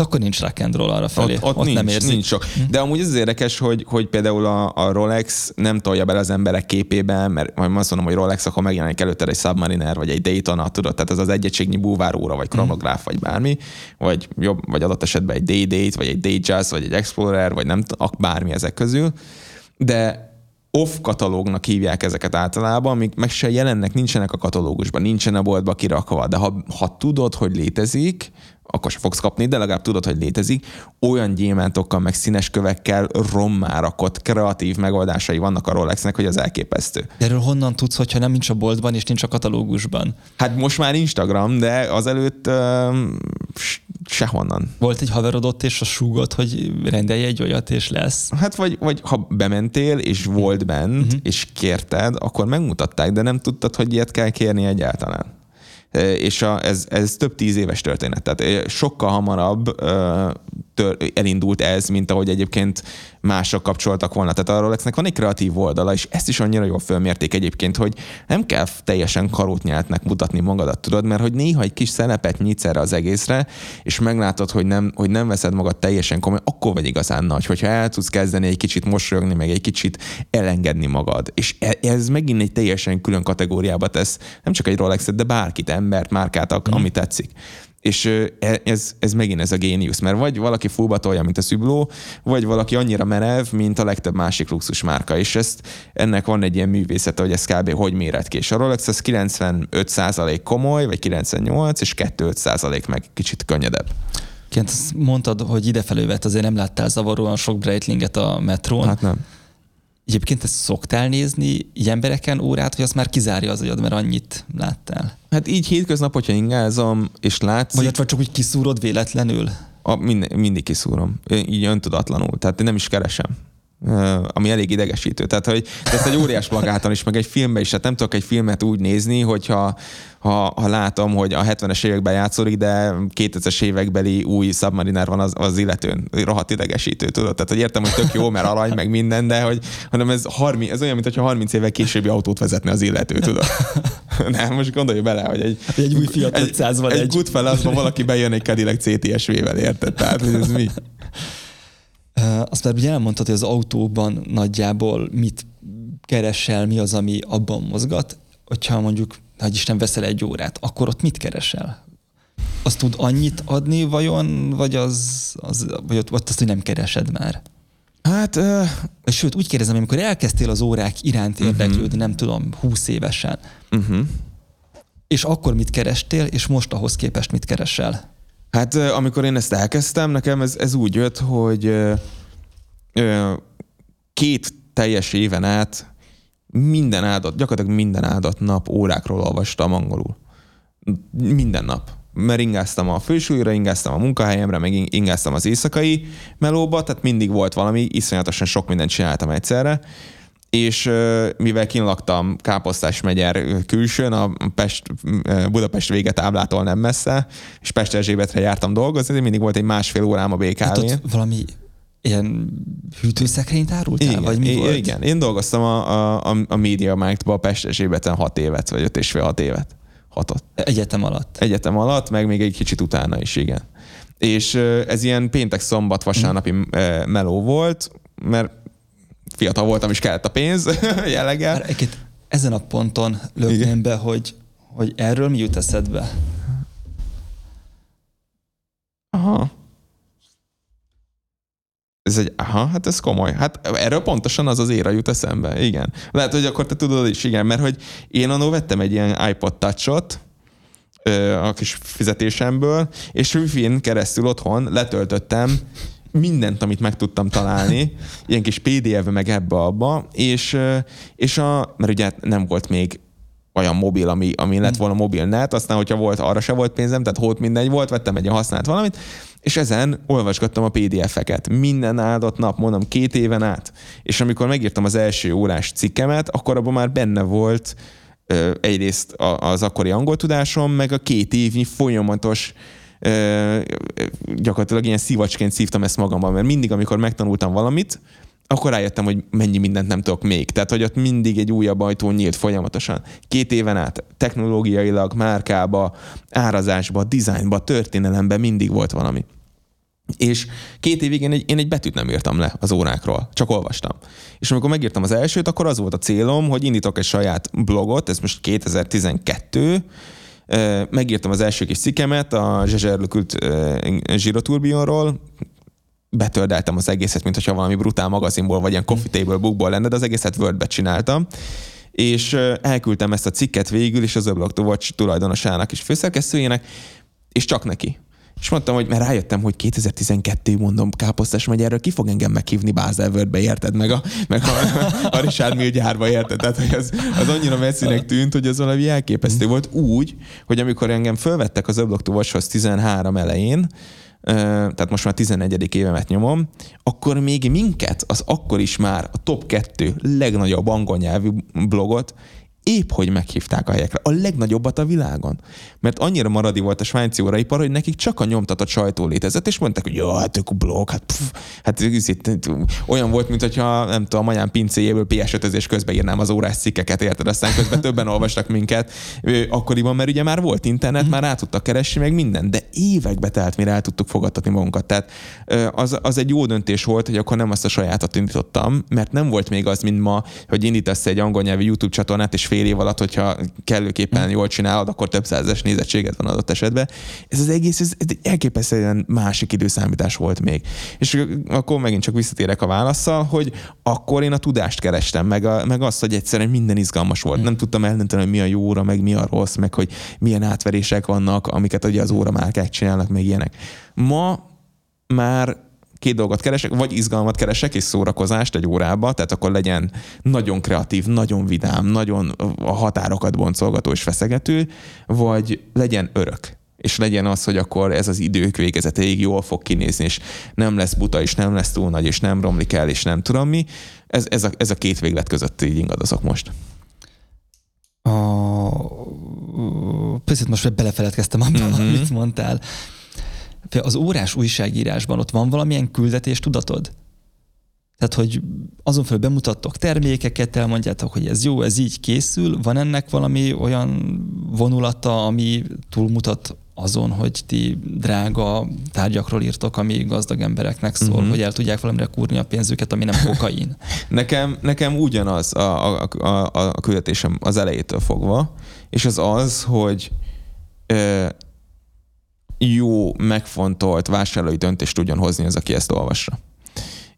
Akkor nincs rock and roll arra felé. Ott, ott, ott nincs, nem érzik. nincs sok. Hm. De amúgy az érdekes, hogy, hogy például a, a Rolex nem tolja bele az emberek képébe, mert majd azt mondom, hogy Rolex, akkor megjelenik előtte egy Submariner, vagy egy Daytona, tudod, tehát ez az egyegységnyi búváróra, vagy kronográf, vagy bármi, vagy jobb, vagy adott esetben egy Day-Date, vagy egy Day-Jazz, vagy egy Explorer, vagy nem bármi ezek közül. De off katalógnak hívják ezeket általában, amik meg se jelennek, nincsenek a katalógusban, nincsen a boltba kirakva, de ha, ha tudod, hogy létezik, akkor se fogsz kapni, de legalább tudod, hogy létezik. Olyan gyémántokkal, meg színes kövekkel rommá rakott kreatív megoldásai vannak a Rolexnek, hogy az elképesztő. De erről honnan tudsz, hogyha nem nincs a boltban és nincs a katalógusban? Hát most már Instagram, de azelőtt uh, sehonnan. Volt egy haverod ott, és a súgott, hogy rendelj egy olyat, és lesz. Hát vagy, vagy ha bementél, és volt bent, uh-huh. és kérted, akkor megmutatták, de nem tudtad, hogy ilyet kell kérni egyáltalán és a, ez, ez több tíz éves történet. Tehát sokkal hamarabb tör, elindult ez, mint ahogy egyébként mások kapcsoltak volna. Tehát a Rolexnek van egy kreatív oldala, és ezt is annyira jól fölmérték egyébként, hogy nem kell teljesen karótnyáltnek mutatni magadat, tudod, mert hogy néha egy kis szelepet nyitsz erre az egészre, és meglátod, hogy nem, hogy nem veszed magad teljesen komoly, akkor vagy igazán nagy, hogyha el tudsz kezdeni egy kicsit mosolyogni, meg egy kicsit elengedni magad. És e, ez megint egy teljesen külön kategóriába tesz, nem csak egy Rolexet, de bárkit, embert, márkát, mm. ami tetszik. És e, ez, ez megint ez a géniusz, mert vagy valaki fullbatolja, mint a Szübló, vagy valaki annyira merev, mint a legtöbb másik luxus márka. És ezt, ennek van egy ilyen művészete, hogy ez kb. hogy méret ki. És a Rolex az 95% komoly, vagy 98, és 2-5% meg kicsit könnyedebb. Kent, mondtad, hogy idefelé vett, azért nem láttál zavaróan sok Breitlinget a metrón. Hát nem. Egyébként ezt szoktál nézni így embereken órát, hogy azt már kizárja az agyad, mert annyit láttál? Hát így hétköznap, hogyha ingázom, és látszik... Vagy, vagy csak úgy kiszúrod véletlenül? A, mind, mindig kiszúrom. Így öntudatlanul. Tehát nem is keresem ami elég idegesítő. Tehát, hogy ezt egy óriás plakáton is, meg egy filmben is, tehát nem tudok egy filmet úgy nézni, hogyha ha, ha látom, hogy a 70-es években játszódik, de 2000-es évekbeli új Submariner van az, az illetőn. Rohadt idegesítő, tudod? Tehát, hogy értem, hogy tök jó, mert arany, meg minden, de hogy hanem ez, 30, ez olyan, mintha 30 évvel későbbi autót vezetne az illető, tudod? Nem, most gondolj bele, hogy egy, egy új Fiat 500 van. Egy, egy Goodfellasban valaki bejön egy Cadillac CTSV-vel, érted? Tehát, hogy ez mi? Azt már ugye elmondtad, hogy az autóban nagyjából mit keresel, mi az, ami abban mozgat, hogyha mondjuk, hogy Isten veszel egy órát, akkor ott mit keresel? Azt tud annyit adni vajon, vagy, az, az, vagy ott, ott azt, hogy nem keresed már? Hát, uh... sőt, úgy kérdezem, amikor elkezdtél az órák iránt mhm. érdeklődni, uh-huh. nem tudom, 20 évesen, uh-huh. és akkor mit kerestél, és most ahhoz képest mit keresel? Hát amikor én ezt elkezdtem, nekem ez, ez úgy jött, hogy két teljes éven át minden áldott, gyakorlatilag minden áldott nap órákról olvastam angolul. Minden nap. Mert ingáztam a fősúlyra, ingáztam a munkahelyemre, meg ingáztam az éjszakai melóba, tehát mindig volt valami, iszonyatosan sok mindent csináltam egyszerre és mivel kinlaktam Káposztás megyer külsőn, a Pest, Budapest vége táblától nem messze, és Pest Erzsébetre jártam dolgozni, mindig volt egy másfél órám a BKV-n. Hát valami ilyen hűtőszekrényt árultál, igen, vagy mi volt? Igen, én dolgoztam a, a, a Media Markt-ba a Pest Erzsébeten hat évet, vagy öt és fél hat évet. Hatot. Egyetem alatt? Egyetem alatt, meg még egy kicsit utána is, igen. És ez ilyen péntek, szombat, vasárnapi hmm. meló volt, mert fiatal voltam, és kellett a pénz jelleggel. ezen a ponton lökném be, hogy, hogy erről mi jut eszedbe? Aha. Ez egy, aha, hát ez komoly. Hát erről pontosan az az éra jut eszembe, igen. Lehet, hogy akkor te tudod is, igen, mert hogy én annó vettem egy ilyen iPod Touch-ot, a kis fizetésemből, és wifi keresztül otthon letöltöttem mindent, amit meg tudtam találni, ilyen kis pdf meg ebbe-abba, és, és a, mert ugye nem volt még olyan mobil, ami, ami lett volna mobilnet, aztán, hogyha volt, arra se volt pénzem, tehát hót mindegy volt, vettem egy használt valamit, és ezen olvasgattam a PDF-eket. Minden áldott nap, mondom, két éven át. És amikor megírtam az első órás cikkemet, akkor abban már benne volt ö, egyrészt az akkori angol tudásom, meg a két évnyi folyamatos gyakorlatilag ilyen szívacsként szívtam ezt magamban, mert mindig, amikor megtanultam valamit, akkor rájöttem, hogy mennyi mindent nem tudok még. Tehát, hogy ott mindig egy újabb ajtó nyílt folyamatosan. Két éven át technológiailag, márkába, árazásba, dizájnba, történelembe mindig volt valami. És két évig én egy, én egy betűt nem írtam le az órákról, csak olvastam. És amikor megírtam az elsőt, akkor az volt a célom, hogy indítok egy saját blogot, ez most 2012, Megírtam az első kis cikkemet a Zsezserlökült zsíroturbionról, betöldeltem az egészet, mint hogyha valami brutál magazinból, vagy ilyen coffee table bookból lenne, de az egészet Wordbe csináltam és elküldtem ezt a cikket végül is az Oblog Watch tulajdonosának és főszerkesztőjének, és csak neki. És mondtam, hogy mert rájöttem, hogy 2012 mondom, Káposztás megyerről ki fog engem meghívni Bázelvörbe, érted? Meg a, meg a, a Richard Mill gyárba, érted? Tehát, hogy az, az annyira messzinek tűnt, hogy az valami elképesztő volt úgy, hogy amikor engem fölvettek az Öblok 13 elején, tehát most már 11. évemet nyomom, akkor még minket, az akkor is már a top 2 legnagyobb angol nyelvű blogot épp hogy meghívták a helyekre. A legnagyobbat a világon. Mert annyira maradi volt a svájci óraipar, hogy nekik csak a nyomtatott sajtó létezett, és mondták, hogy jó, hát ők blog, hát, pff, hát olyan volt, mint hogyha nem tudom, a anyám pincéjéből ps 5 közben írnám az órás cikkeket, érted? Aztán közben többen olvastak minket akkoriban, mert ugye már volt internet, már rá tudtak keresni, meg minden, de évekbe telt, mire el tudtuk fogadtatni magunkat. Tehát az, az egy jó döntés volt, hogy akkor nem azt a sajátot indítottam, mert nem volt még az, mint ma, hogy indítasz egy angol nyelvű YouTube csatornát, és fél év alatt, hogyha kellőképpen mm. jól csinálod, akkor több százes nézettséget van adott esetben. Ez az egész, ez egy elképesztően másik időszámítás volt még. És akkor megint csak visszatérek a válaszsal, hogy akkor én a tudást kerestem, meg, a, meg azt, hogy egyszerűen minden izgalmas volt. Mm. Nem tudtam eldönteni, hogy mi a jó óra, meg mi a rossz, meg hogy milyen átverések vannak, amiket ugye az óra márkák csinálnak, meg ilyenek. Ma már két dolgot keresek, vagy izgalmat keresek és szórakozást egy órába, tehát akkor legyen nagyon kreatív, nagyon vidám, nagyon a határokat boncolgató és feszegető, vagy legyen örök és legyen az, hogy akkor ez az idők végezetéig jól fog kinézni, és nem lesz buta, és nem lesz túl nagy, és nem romlik el, és nem tudom mi. Ez, ez, a, ez a két véglet között így ingadozok most. A... Picit most belefeledkeztem abban, mm-hmm. amit mondtál az órás újságírásban ott van valamilyen küldetés tudatod? Tehát, hogy azon felül bemutattok termékeket, elmondjátok, hogy ez jó, ez így készül, van ennek valami olyan vonulata, ami túlmutat azon, hogy ti drága tárgyakról írtok, ami gazdag embereknek szól, uh-huh. hogy el tudják valamire kúrni a pénzüket, ami nem kokain. nekem, nekem ugyanaz a, a, a, a küldetésem az elejétől fogva, és az az, hogy jó, megfontolt vásárlói döntést tudjon hozni az, aki ezt olvassa.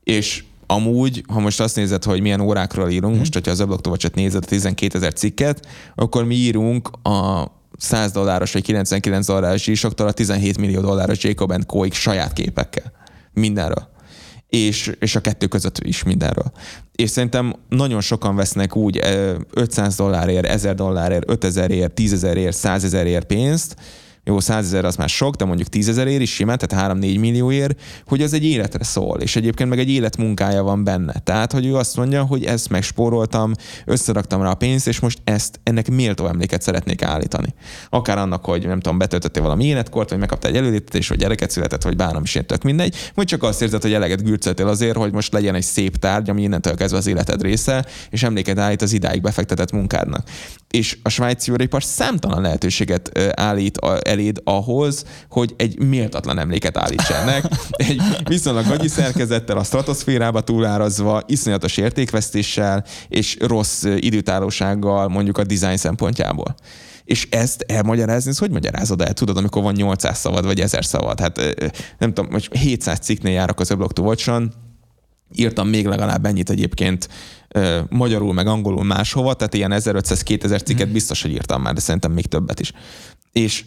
És amúgy, ha most azt nézed, hogy milyen órákról írunk, mm. most, hogyha az ablaktovacsot nézed, a 12 ezer cikket, akkor mi írunk a 100 dolláros vagy 99 dolláros zsísoktól a 17 millió dolláros Jacob Co. saját képekkel. Mindenről. És, és a kettő között is mindenről. És szerintem nagyon sokan vesznek úgy 500 dollárért, 1000 dollárért, 5000 ért, 10 ezerért, 100 ezerért pénzt, jó, 100 ezer az már sok, de mondjuk 10 ér is simán, tehát 3-4 millióért, hogy az egy életre szól, és egyébként meg egy életmunkája van benne. Tehát, hogy ő azt mondja, hogy ezt megspóroltam, összeraktam rá a pénzt, és most ezt, ennek méltó emléket szeretnék állítani. Akár annak, hogy nem tudom, betöltöttél valami életkort, vagy megkaptál egy előléptetés, vagy gyereket született, vagy bármi is tök mindegy, vagy csak azt érzed, hogy eleget gürcöltél azért, hogy most legyen egy szép tárgy, ami innentől kezdve az életed része, és emléket állít az idáig befektetett munkádnak. És a svájci óripar számtalan lehetőséget állít eléd ahhoz, hogy egy méltatlan emléket állíts ennek. Egy viszonylag gagyi szerkezettel, a stratoszférába túlárazva, iszonyatos értékvesztéssel és rossz időtállósággal mondjuk a design szempontjából. És ezt elmagyarázni, ez hogy magyarázod el? Tudod, amikor van 800 szavad, vagy 1000 szavad? Hát nem tudom, most 700 cikknél járok az Öblok Watch-on, írtam még legalább ennyit egyébként magyarul, meg angolul máshova, tehát ilyen 1500-2000 cikket mhm. biztos, hogy írtam már, de szerintem még többet is. És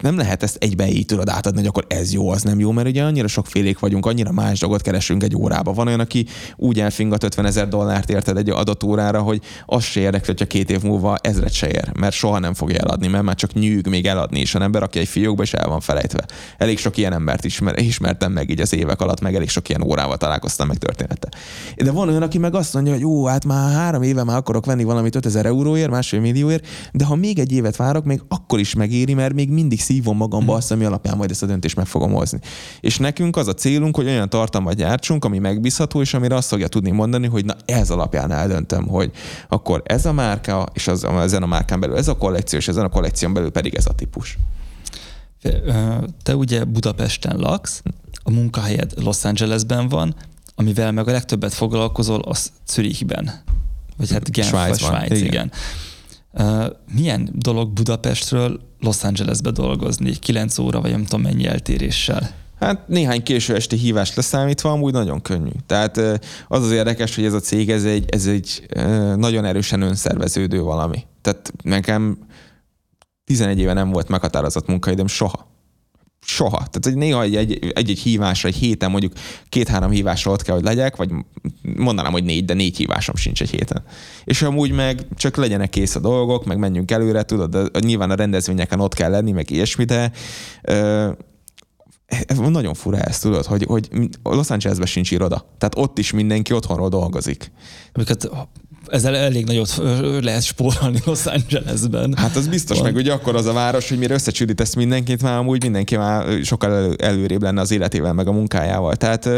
nem lehet ezt egyben így tudod átadni, hogy akkor ez jó, az nem jó, mert ugye annyira sokfélék vagyunk, annyira más dolgot keresünk egy órába. Van olyan, aki úgy elfingat 50 ezer dollárt érted egy adott órára, hogy az se érdekli, hogyha két év múlva ezret se ér, mert soha nem fogja eladni, mert már csak nyűg még eladni is. A ember, aki egy fiókba és el van felejtve. Elég sok ilyen embert ismer, ismertem meg így az évek alatt, meg elég sok ilyen órával találkoztam meg története. De van olyan, aki meg azt mondja, hogy jó, hát már három éve már akarok venni valamit 5000 euróért, másfél millióért, de ha még egy évet várok, még akkor is megéri, mert még mindig szívom magamba azt, ami alapján majd ezt a döntést meg fogom hozni. És nekünk az a célunk, hogy olyan tartalmat gyártsunk, ami megbízható, és amire azt fogja tudni mondani, hogy na ez alapján eldöntöm, hogy akkor ez a márka, és az, ezen a márkán belül ez a kollekció, és ezen a kollekción belül pedig ez a típus. Te ugye Budapesten laksz, a munkahelyed Los Angelesben van, amivel meg a legtöbbet foglalkozol, az Zürichben. Vagy hát Genf, Svájcban, Svájc, igen. igen. Milyen dolog Budapestről Los Angelesbe dolgozni, 9 óra vagy nem tudom mennyi eltéréssel? Hát néhány késő esti hívást leszámítva amúgy nagyon könnyű. Tehát az az érdekes, hogy ez a cég ez egy, ez egy nagyon erősen önszerveződő valami. Tehát nekem 11 éve nem volt meghatározott munkaidőm soha. Soha. Tehát, hogy néha egy-egy hívásra, egy héten mondjuk két-három hívásra ott kell, hogy legyek, vagy mondanám, hogy négy, de négy hívásom sincs egy héten. És amúgy meg csak legyenek kész a dolgok, meg menjünk előre, tudod, de nyilván a rendezvényeken ott kell lenni, meg ilyesmi, de ö, nagyon fura ez, tudod, hogy, hogy Los Angelesben sincs iroda. Tehát ott is mindenki otthonról dolgozik. Amiket ezzel elég nagyot lehet spórolni Los Angelesben. Hát az biztos, Van. meg ugye akkor az a város, hogy mire összecsüdítesz mindenkit, már amúgy mindenki már sokkal elő, előrébb lenne az életével, meg a munkájával. Tehát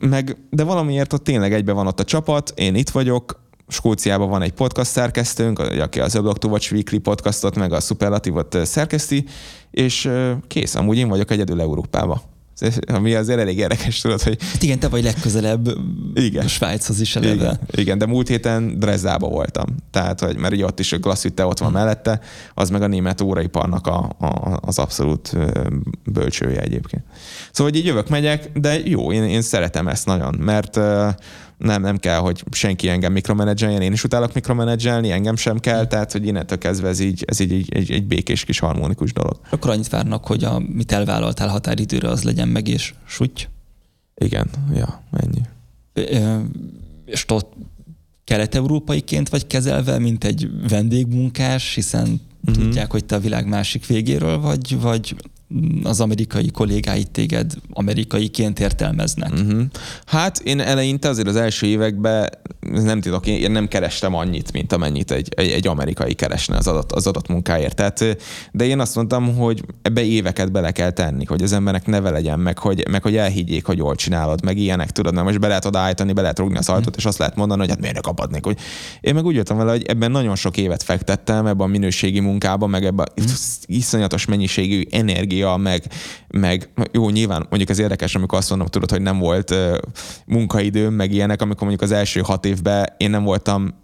meg, de valamiért ott tényleg egybe van ott a csapat, én itt vagyok, Skóciában van egy podcast szerkesztőnk, aki az Oblog to Watch Weekly podcastot, meg a Superlatívot szerkeszti, és kész, amúgy én vagyok egyedül Európában. Ami azért elég érdekes, tudod, hogy... Hát igen, te vagy legközelebb igen. Svájchoz is eleve. Igen, igen, de múlt héten Drezzába voltam. Tehát, hogy, mert ugye ott is a Glassütte ott van hmm. mellette, az meg a német óraiparnak a, a, az abszolút bölcsője egyébként. Szóval, hogy így jövök, megyek, de jó, én, én szeretem ezt nagyon, mert nem, nem kell, hogy senki engem mikromenedzseljen, én is utálok mikromenedzselni, engem sem kell, tehát hogy innentől kezdve ez így, ez így egy, egy, egy békés kis harmonikus dolog. Akkor annyit várnak, hogy a, mit elvállaltál határidőre, az legyen meg és suty? Igen, ja, ennyi. És ott kelet-európaiként vagy kezelve, mint egy vendégmunkás, hiszen uh-huh. tudják, hogy te a világ másik végéről vagy, vagy az amerikai kollégáit téged amerikaiként értelmeznek? Uh-huh. Hát én eleinte azért az első években nem tudok, én nem kerestem annyit, mint amennyit egy, egy, egy amerikai keresne az adott, az adott munkáért. Tehát, de én azt mondtam, hogy ebbe éveket bele kell tenni, hogy az embernek neve legyen, meg hogy, meg hogy elhiggyék, hogy jól csinálod, meg ilyenek, tudod, mert most be lehet odaállítani, be lehet rúgni az ajtót, uh-huh. és azt lehet mondani, hogy hát miért kaphatnék. Hogy én meg úgy jöttem vele, hogy ebben nagyon sok évet fektettem, ebben a minőségi munkában, meg ebben uh-huh. iszonyatos mennyiségű energia energia, meg, meg jó, nyilván mondjuk ez érdekes, amikor azt mondom, tudod, hogy nem volt munkaidőm, meg ilyenek, amikor mondjuk az első hat évben én nem voltam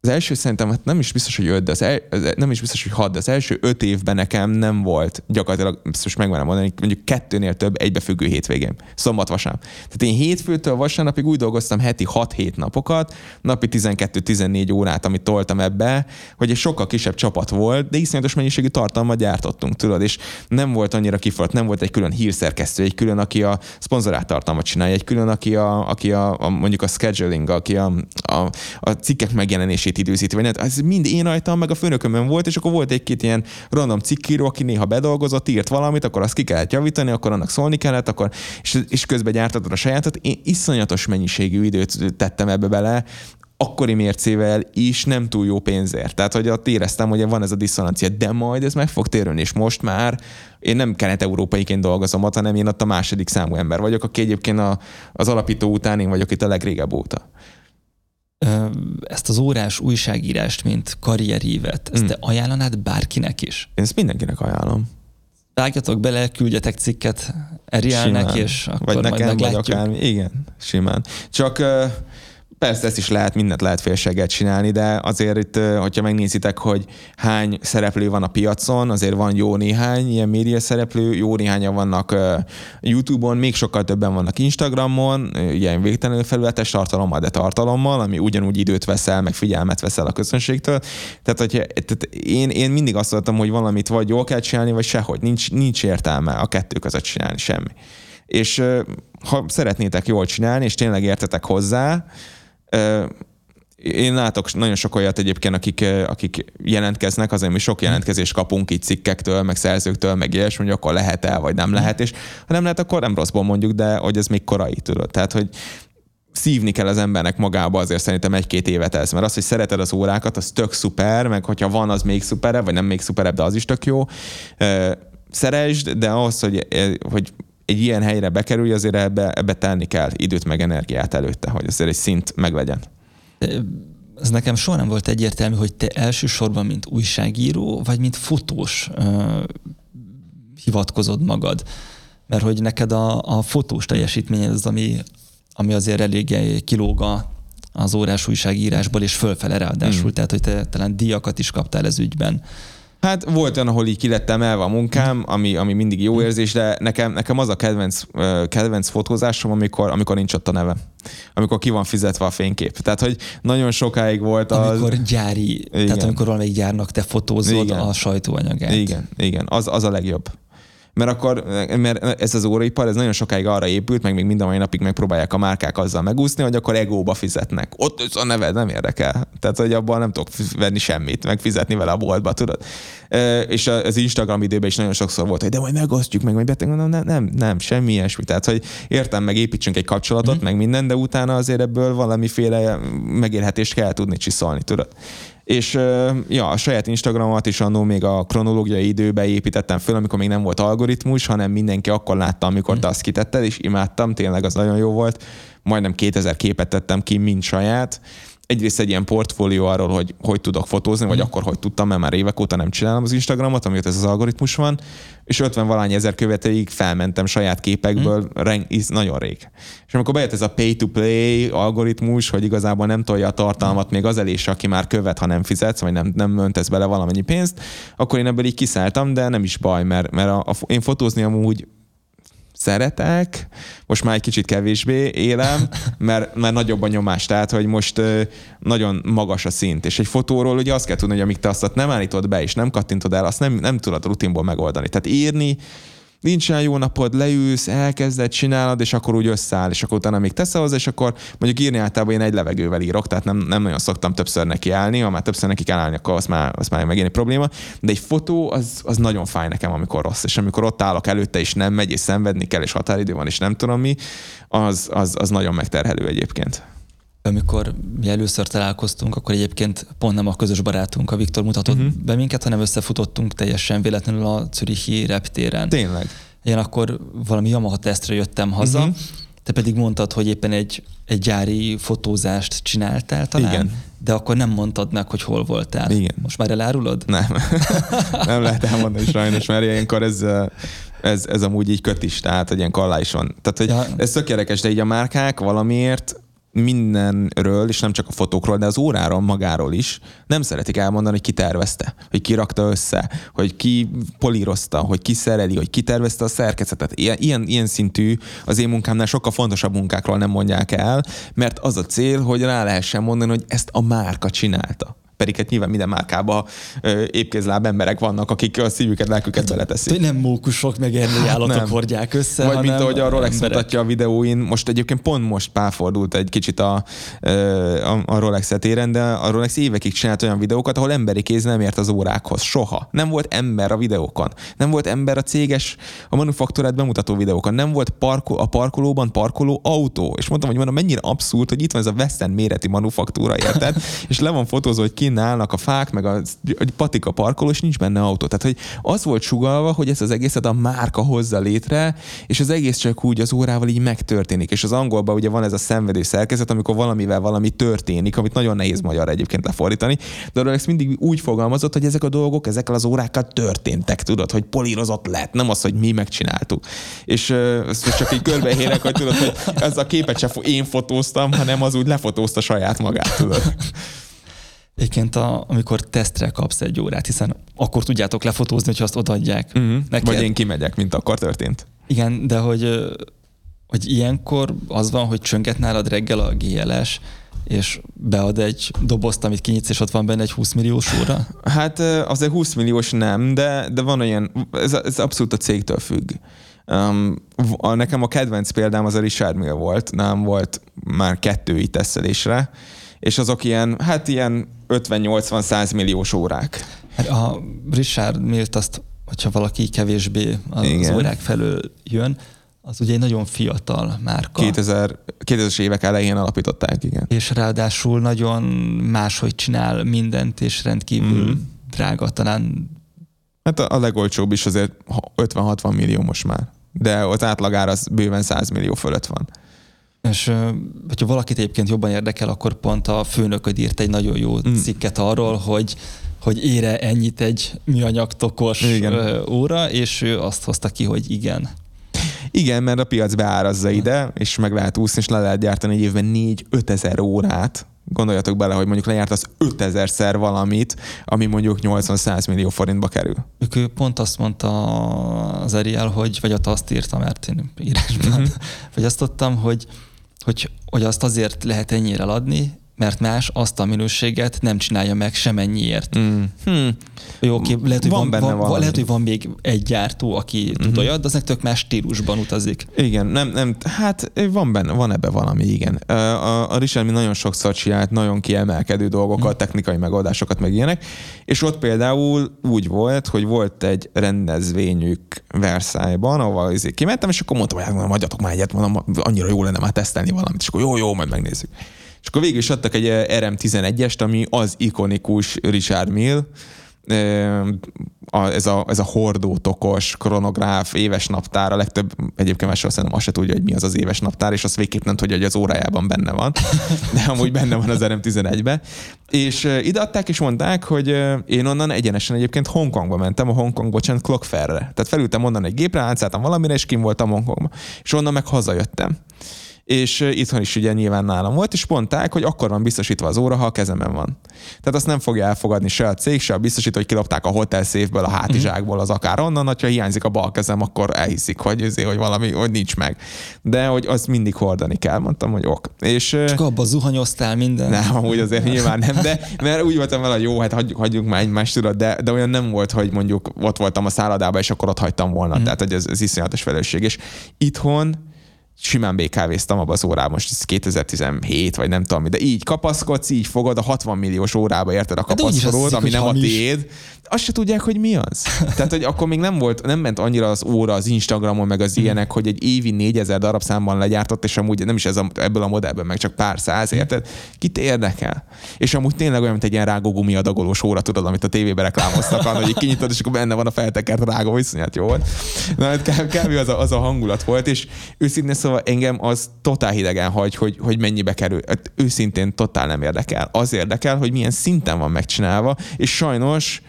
az első szerintem, hát nem is biztos, hogy öt, de az el, nem is biztos, hogy hat, de az első öt évben nekem nem volt gyakorlatilag, most megmerem mondani, mondjuk kettőnél több egybefüggő hétvégén, szombat vasárnap. Tehát én hétfőtől vasárnapig úgy dolgoztam heti 6-7 napokat, napi 12-14 órát, amit toltam ebbe, hogy egy sokkal kisebb csapat volt, de iszonyatos mennyiségű tartalmat gyártottunk, tudod, és nem volt annyira kifolt, nem volt egy külön hírszerkesztő, egy külön, aki a szponzorát tartalmat csinálja, egy külön, aki a, aki a, a mondjuk a scheduling, aki a, a, a cikkek megjelenését vagy nem, ez mind én rajtam, meg a főnökömön volt, és akkor volt egy-két ilyen random cikkíró, aki néha bedolgozott, írt valamit, akkor azt ki kellett javítani, akkor annak szólni kellett, akkor, és, és közben gyártatod a sajátot. Én iszonyatos mennyiségű időt tettem ebbe bele, akkori mércével is nem túl jó pénzért. Tehát, hogy ott éreztem, hogy van ez a diszonancia, de majd ez meg fog térülni, és most már én nem kelet-európaiként dolgozom ott, hanem én ott a második számú ember vagyok, aki egyébként a, az alapító után én vagyok itt a legrégebb óta ezt az órás újságírást, mint karrierívet, ezt mm. te ajánlanád bárkinek is? Én ezt mindenkinek ajánlom. Vágjatok bele, küldjetek cikket Erielnek, és akkor vagy nekem, majd meglátjuk. Vagy akármi. Igen, simán. Csak Persze ezt is lehet, mindent lehet félseget csinálni, de azért itt, hogyha megnézitek, hogy hány szereplő van a piacon, azért van jó néhány ilyen média szereplő, jó néhányan vannak YouTube-on, még sokkal többen vannak Instagramon, ilyen végtelenül felületes tartalommal, de tartalommal, ami ugyanúgy időt veszel, meg figyelmet veszel a közönségtől. Tehát, hogyha, tehát én, én mindig azt mondtam, hogy valamit vagy jól kell csinálni, vagy sehogy. Nincs, nincs értelme a kettő között csinálni semmi. És ha szeretnétek jól csinálni, és tényleg értetek hozzá, én látok nagyon sok olyat egyébként, akik, akik jelentkeznek, azért mi sok jelentkezést kapunk itt cikkektől, meg szerzőktől, meg ilyesmi, hogy akkor lehet el, vagy nem lehet, és ha nem lehet, akkor nem rosszból mondjuk, de hogy ez még korai, tudod. Tehát, hogy szívni kell az embernek magába azért szerintem egy-két évet ez, mert az, hogy szereted az órákat, az tök szuper, meg hogyha van, az még szuperebb, vagy nem még szuperebb, de az is tök jó. Szeresd, de ahhoz, hogy, hogy egy ilyen helyre bekerülj, azért ebbe, ebbe tenni kell időt meg energiát előtte, hogy azért egy szint meglegyen. Ez nekem soha nem volt egyértelmű, hogy te elsősorban, mint újságíró, vagy mint fotós uh, hivatkozod magad. Mert hogy neked a, a fotós teljesítmény az, ami, ami azért eléggé kilóg az órás újságírásból, és fölfele ráadásul, mm. tehát hogy te talán díjakat is kaptál ez ügyben. Hát volt olyan, ahol így kilettem elve a munkám, ami, ami mindig jó érzés, de nekem, nekem az a kedvenc, kedvenc fotózásom, amikor, amikor nincs ott a neve. Amikor ki van fizetve a fénykép. Tehát, hogy nagyon sokáig volt az... Amikor gyári, igen. tehát amikor valamelyik gyárnak te fotózod igen. a sajtóanyagát. Igen, igen, az, az a legjobb. Mert akkor, mert ez az óraipar, ez nagyon sokáig arra épült, meg még minden mai napig megpróbálják a márkák azzal megúszni, hogy akkor egóba fizetnek. Ott ez a neved nem érdekel. Tehát, hogy abban nem tudok venni semmit, meg fizetni vele a boltba, tudod. És az Instagram időben is nagyon sokszor volt, hogy de majd megosztjuk, meg majd beteg, mondom, nem, nem, nem, semmi ilyesmi. Tehát, hogy értem, meg építsünk egy kapcsolatot, mm. meg minden, de utána azért ebből valamiféle megélhetést kell tudni csiszolni, tudod. És ja, a saját Instagramomat is annó még a kronológiai időbe építettem föl, amikor még nem volt algoritmus, hanem mindenki akkor látta, amikor mm. te azt kitetted, és imádtam, tényleg az nagyon jó volt. Majdnem 2000 képet tettem ki, mind saját, egyrészt egy ilyen portfólió arról, hogy hogy tudok fotózni, vagy mm. akkor hogy tudtam, mert már évek óta nem csinálom az Instagramot, amiért ez az algoritmus van, és 50 valány ezer követőig felmentem saját képekből, mm. reng, nagyon rég. És amikor bejött ez a pay-to-play algoritmus, hogy igazából nem tolja a tartalmat még az elés, aki már követ, ha nem fizetsz, vagy nem, nem öntesz bele valamennyi pénzt, akkor én ebből így kiszálltam, de nem is baj, mert, mert a, a, én fotózni amúgy szeretek, most már egy kicsit kevésbé élem, mert, mert nagyobb a nyomás, tehát hogy most nagyon magas a szint, és egy fotóról ugye azt kell tudni, hogy amíg te azt nem állítod be és nem kattintod el, azt nem, nem tudod rutinból megoldani. Tehát írni, nincsen jó napod, leülsz, elkezded, csinálod, és akkor úgy összeáll, és akkor utána még teszel hozzá, és akkor mondjuk írni általában én egy levegővel írok, tehát nem, nem nagyon szoktam többször neki állni, ha már többször neki kell állni, akkor az már, az már megint egy probléma. De egy fotó az, az nagyon fáj nekem, amikor rossz, és amikor ott állok előtte, és nem megy, és szenvedni kell, és határidő van, és nem tudom mi, az, az, az nagyon megterhelő egyébként. Amikor mi először találkoztunk, akkor egyébként pont nem a közös barátunk, a Viktor mutatott uh-huh. be minket, hanem összefutottunk teljesen véletlenül a Zürichi reptéren. Tényleg. Én akkor valami Yamaha tesztre jöttem haza, uh-huh. te pedig mondtad, hogy éppen egy, egy gyári fotózást csináltál talán. Igen. De akkor nem mondtad meg, hogy hol voltál. Igen. Most már elárulod? Nem. nem lehet elmondani sajnos, mert ilyenkor ez, ez, ez amúgy így köt is, tehát hogy ilyen kallá is van. Tehát, hogy ja. ez tök érdekes, de így a márkák valamiért mindenről, és nem csak a fotókról, de az óráról magáról is nem szeretik elmondani, hogy ki tervezte, hogy ki rakta össze, hogy ki polírozta, hogy ki szereli, hogy ki tervezte a szerkezetet. Ilyen, ilyen, ilyen szintű az én munkámnál sokkal fontosabb munkákról nem mondják el, mert az a cél, hogy rá lehessen mondani, hogy ezt a márka csinálta pedig hát nyilván minden márkában épkézláb emberek vannak, akik a szívüket, lelküket hát, beleteszik. Nem mókusok, meg erről hát állatok nem. hordják össze, Vagy mint ahogy a Rolex emberek. mutatja a videóin, most egyébként pont most párfordult egy kicsit a, a, a Rolex etéren, de a Rolex évekig csinált olyan videókat, ahol emberi kéz nem ért az órákhoz. Soha. Nem volt ember a videókon. Nem volt ember a céges, a manufaktúrát bemutató videókon. Nem volt parko, a parkolóban parkoló autó. És mondtam, hogy mondom, mennyire abszurd, hogy itt van ez a Western méretű manufaktúra, érted? és le van fotózva, hogy ki kinn állnak a fák, meg a, a patika parkoló, és nincs benne autó. Tehát, hogy az volt sugalva, hogy ezt az egészet a márka hozza létre, és az egész csak úgy az órával így megtörténik. És az angolban ugye van ez a szenvedő szerkezet, amikor valamivel valami történik, amit nagyon nehéz magyar egyébként lefordítani. De Rolex mindig úgy fogalmazott, hogy ezek a dolgok ezekkel az órákkal történtek, tudod, hogy polírozott lett, nem az, hogy mi megcsináltuk. És ezt csak így körbehérek, hogy tudod, hogy ez a képet sem én fotóztam, hanem az úgy lefotózta saját magát, tudod. Egyébként, a, amikor tesztre kapsz egy órát, hiszen akkor tudjátok lefotózni, hogyha azt odaadják. Uh-huh. Neked. Vagy én kimegyek, mint akkor történt. Igen, de hogy, hogy ilyenkor az van, hogy csönget nálad reggel a GLS, és bead egy dobozt, amit kinyitsz, és ott van benne egy 20 milliós óra? Hát azért 20 milliós nem, de, de van olyan, ez, ez abszolút a cégtől függ. Um, a, nekem a kedvenc példám az a Richard Mill volt, nem volt már kettő itt és azok ilyen, hát ilyen 50-80-100 milliós órák. Hát a Richard Milt azt, hogyha valaki kevésbé az Igen. órák felől jön, az ugye egy nagyon fiatal márka. 2000, 2000-es évek elején alapították, igen. És ráadásul nagyon máshogy csinál mindent, és rendkívül mm-hmm. drága, talán. Hát a, a legolcsóbb is azért 50-60 millió most már. De az átlagár az bőven 100 millió fölött van. És hogyha valakit egyébként jobban érdekel, akkor pont a főnököd írt egy nagyon jó mm. cikket arról, hogy hogy ére ennyit egy műanyag tokos igen. óra, és ő azt hozta ki, hogy igen. Igen, mert a piac beárazza ide, és meg lehet úszni, és le lehet gyártani egy évben 4-5 ezer órát. Gondoljatok bele, hogy mondjuk az 5000 szer valamit, ami mondjuk 80-100 millió forintba kerül. Ő pont azt mondta az Ariel, hogy, vagy ott azt írta, mert én írásban, mm-hmm. vagy azt tudtam, hogy hogy, hogy azt azért lehet ennyire eladni, mert más azt a minőséget nem csinálja meg semennyiért. Mm. Hmm. Jó, oké, lehet, hogy van, van, van, van lehet, hogy van még egy gyártó, aki mm-hmm. tud olyat, de aznek tök más stílusban utazik. Igen, nem, nem, hát van benne, van ebbe valami, igen. A, a Richard nagyon sokszor csinált nagyon kiemelkedő dolgokat, mm. technikai megoldásokat, meg ilyenek, és ott például úgy volt, hogy volt egy rendezvényük Versailles-ban, ahol izé kimentem, és akkor mondtam, hogy hát, adjatok már egyet, mondom, annyira jó lenne már tesztelni valamit, és akkor jó, jó, majd megnézzük. És akkor végül is adtak egy RM11-est, ami az ikonikus Richard Mill, a, ez, a, ez a hordó, tokos, kronográf, éves naptár, a legtöbb egyébként más szerintem azt se tudja, hogy mi az az éves naptár, és azt végképp nem tudja, hogy az órájában benne van, de amúgy benne van az RM11-be. És ide adták, és mondták, hogy én onnan egyenesen egyébként Hongkongba mentem, a Hongkong, bocsánat, Clockfairre. Tehát felültem onnan egy gépre, átszálltam valamire, és kim voltam Hongkongba. És onnan meg hazajöttem és itthon is ugye nyilván nálam volt, és mondták, hogy akkor van biztosítva az óra, ha a kezemen van. Tehát azt nem fogja elfogadni se a cég, se a biztosító, hogy kilopták a hotel széfből, a hátizsákból, az akár onnan, hogyha hiányzik a bal kezem, akkor elhiszik, hogy, azért, hogy valami, hogy nincs meg. De hogy azt mindig hordani kell, mondtam, hogy ok. És, Csak abba zuhanyoztál minden. Nem, amúgy azért nyilván nem, de mert úgy voltam vele, hogy jó, hát hagyjuk, hagyjuk már egymást, tudod, de, de olyan nem volt, hogy mondjuk ott voltam a szállodában, és akkor ott hagytam volna. Mm. Tehát, hogy ez, ez iszonyatos felelősség. És itthon simán BKV-ztam abban az órában, most ez 2017, vagy nem tudom de így kapaszkodsz, így fogod a 60 milliós órába, érted a kapaszkodód, ami nem a tiéd, azt se tudják, hogy mi az. Tehát, hogy akkor még nem volt, nem ment annyira az óra az Instagramon, meg az ilyenek, hogy egy évi 4000 darab számban legyártott, és amúgy nem is ez a, ebből a modellben, meg csak pár száz, érted? Kit érdekel? És amúgy tényleg olyan, mint egy ilyen rágógumi adagolós óra, tudod, amit a tévében reklámoztak, hogy kinyitod, és akkor benne van a feltekert rágó, viszonyat jó volt. Na, hát kb. az a, az a hangulat volt, és őszintén szóval engem az totál hidegen hagy, hogy, hogy mennyibe kerül. Hát őszintén totál nem érdekel. Az érdekel, hogy milyen szinten van megcsinálva, és sajnos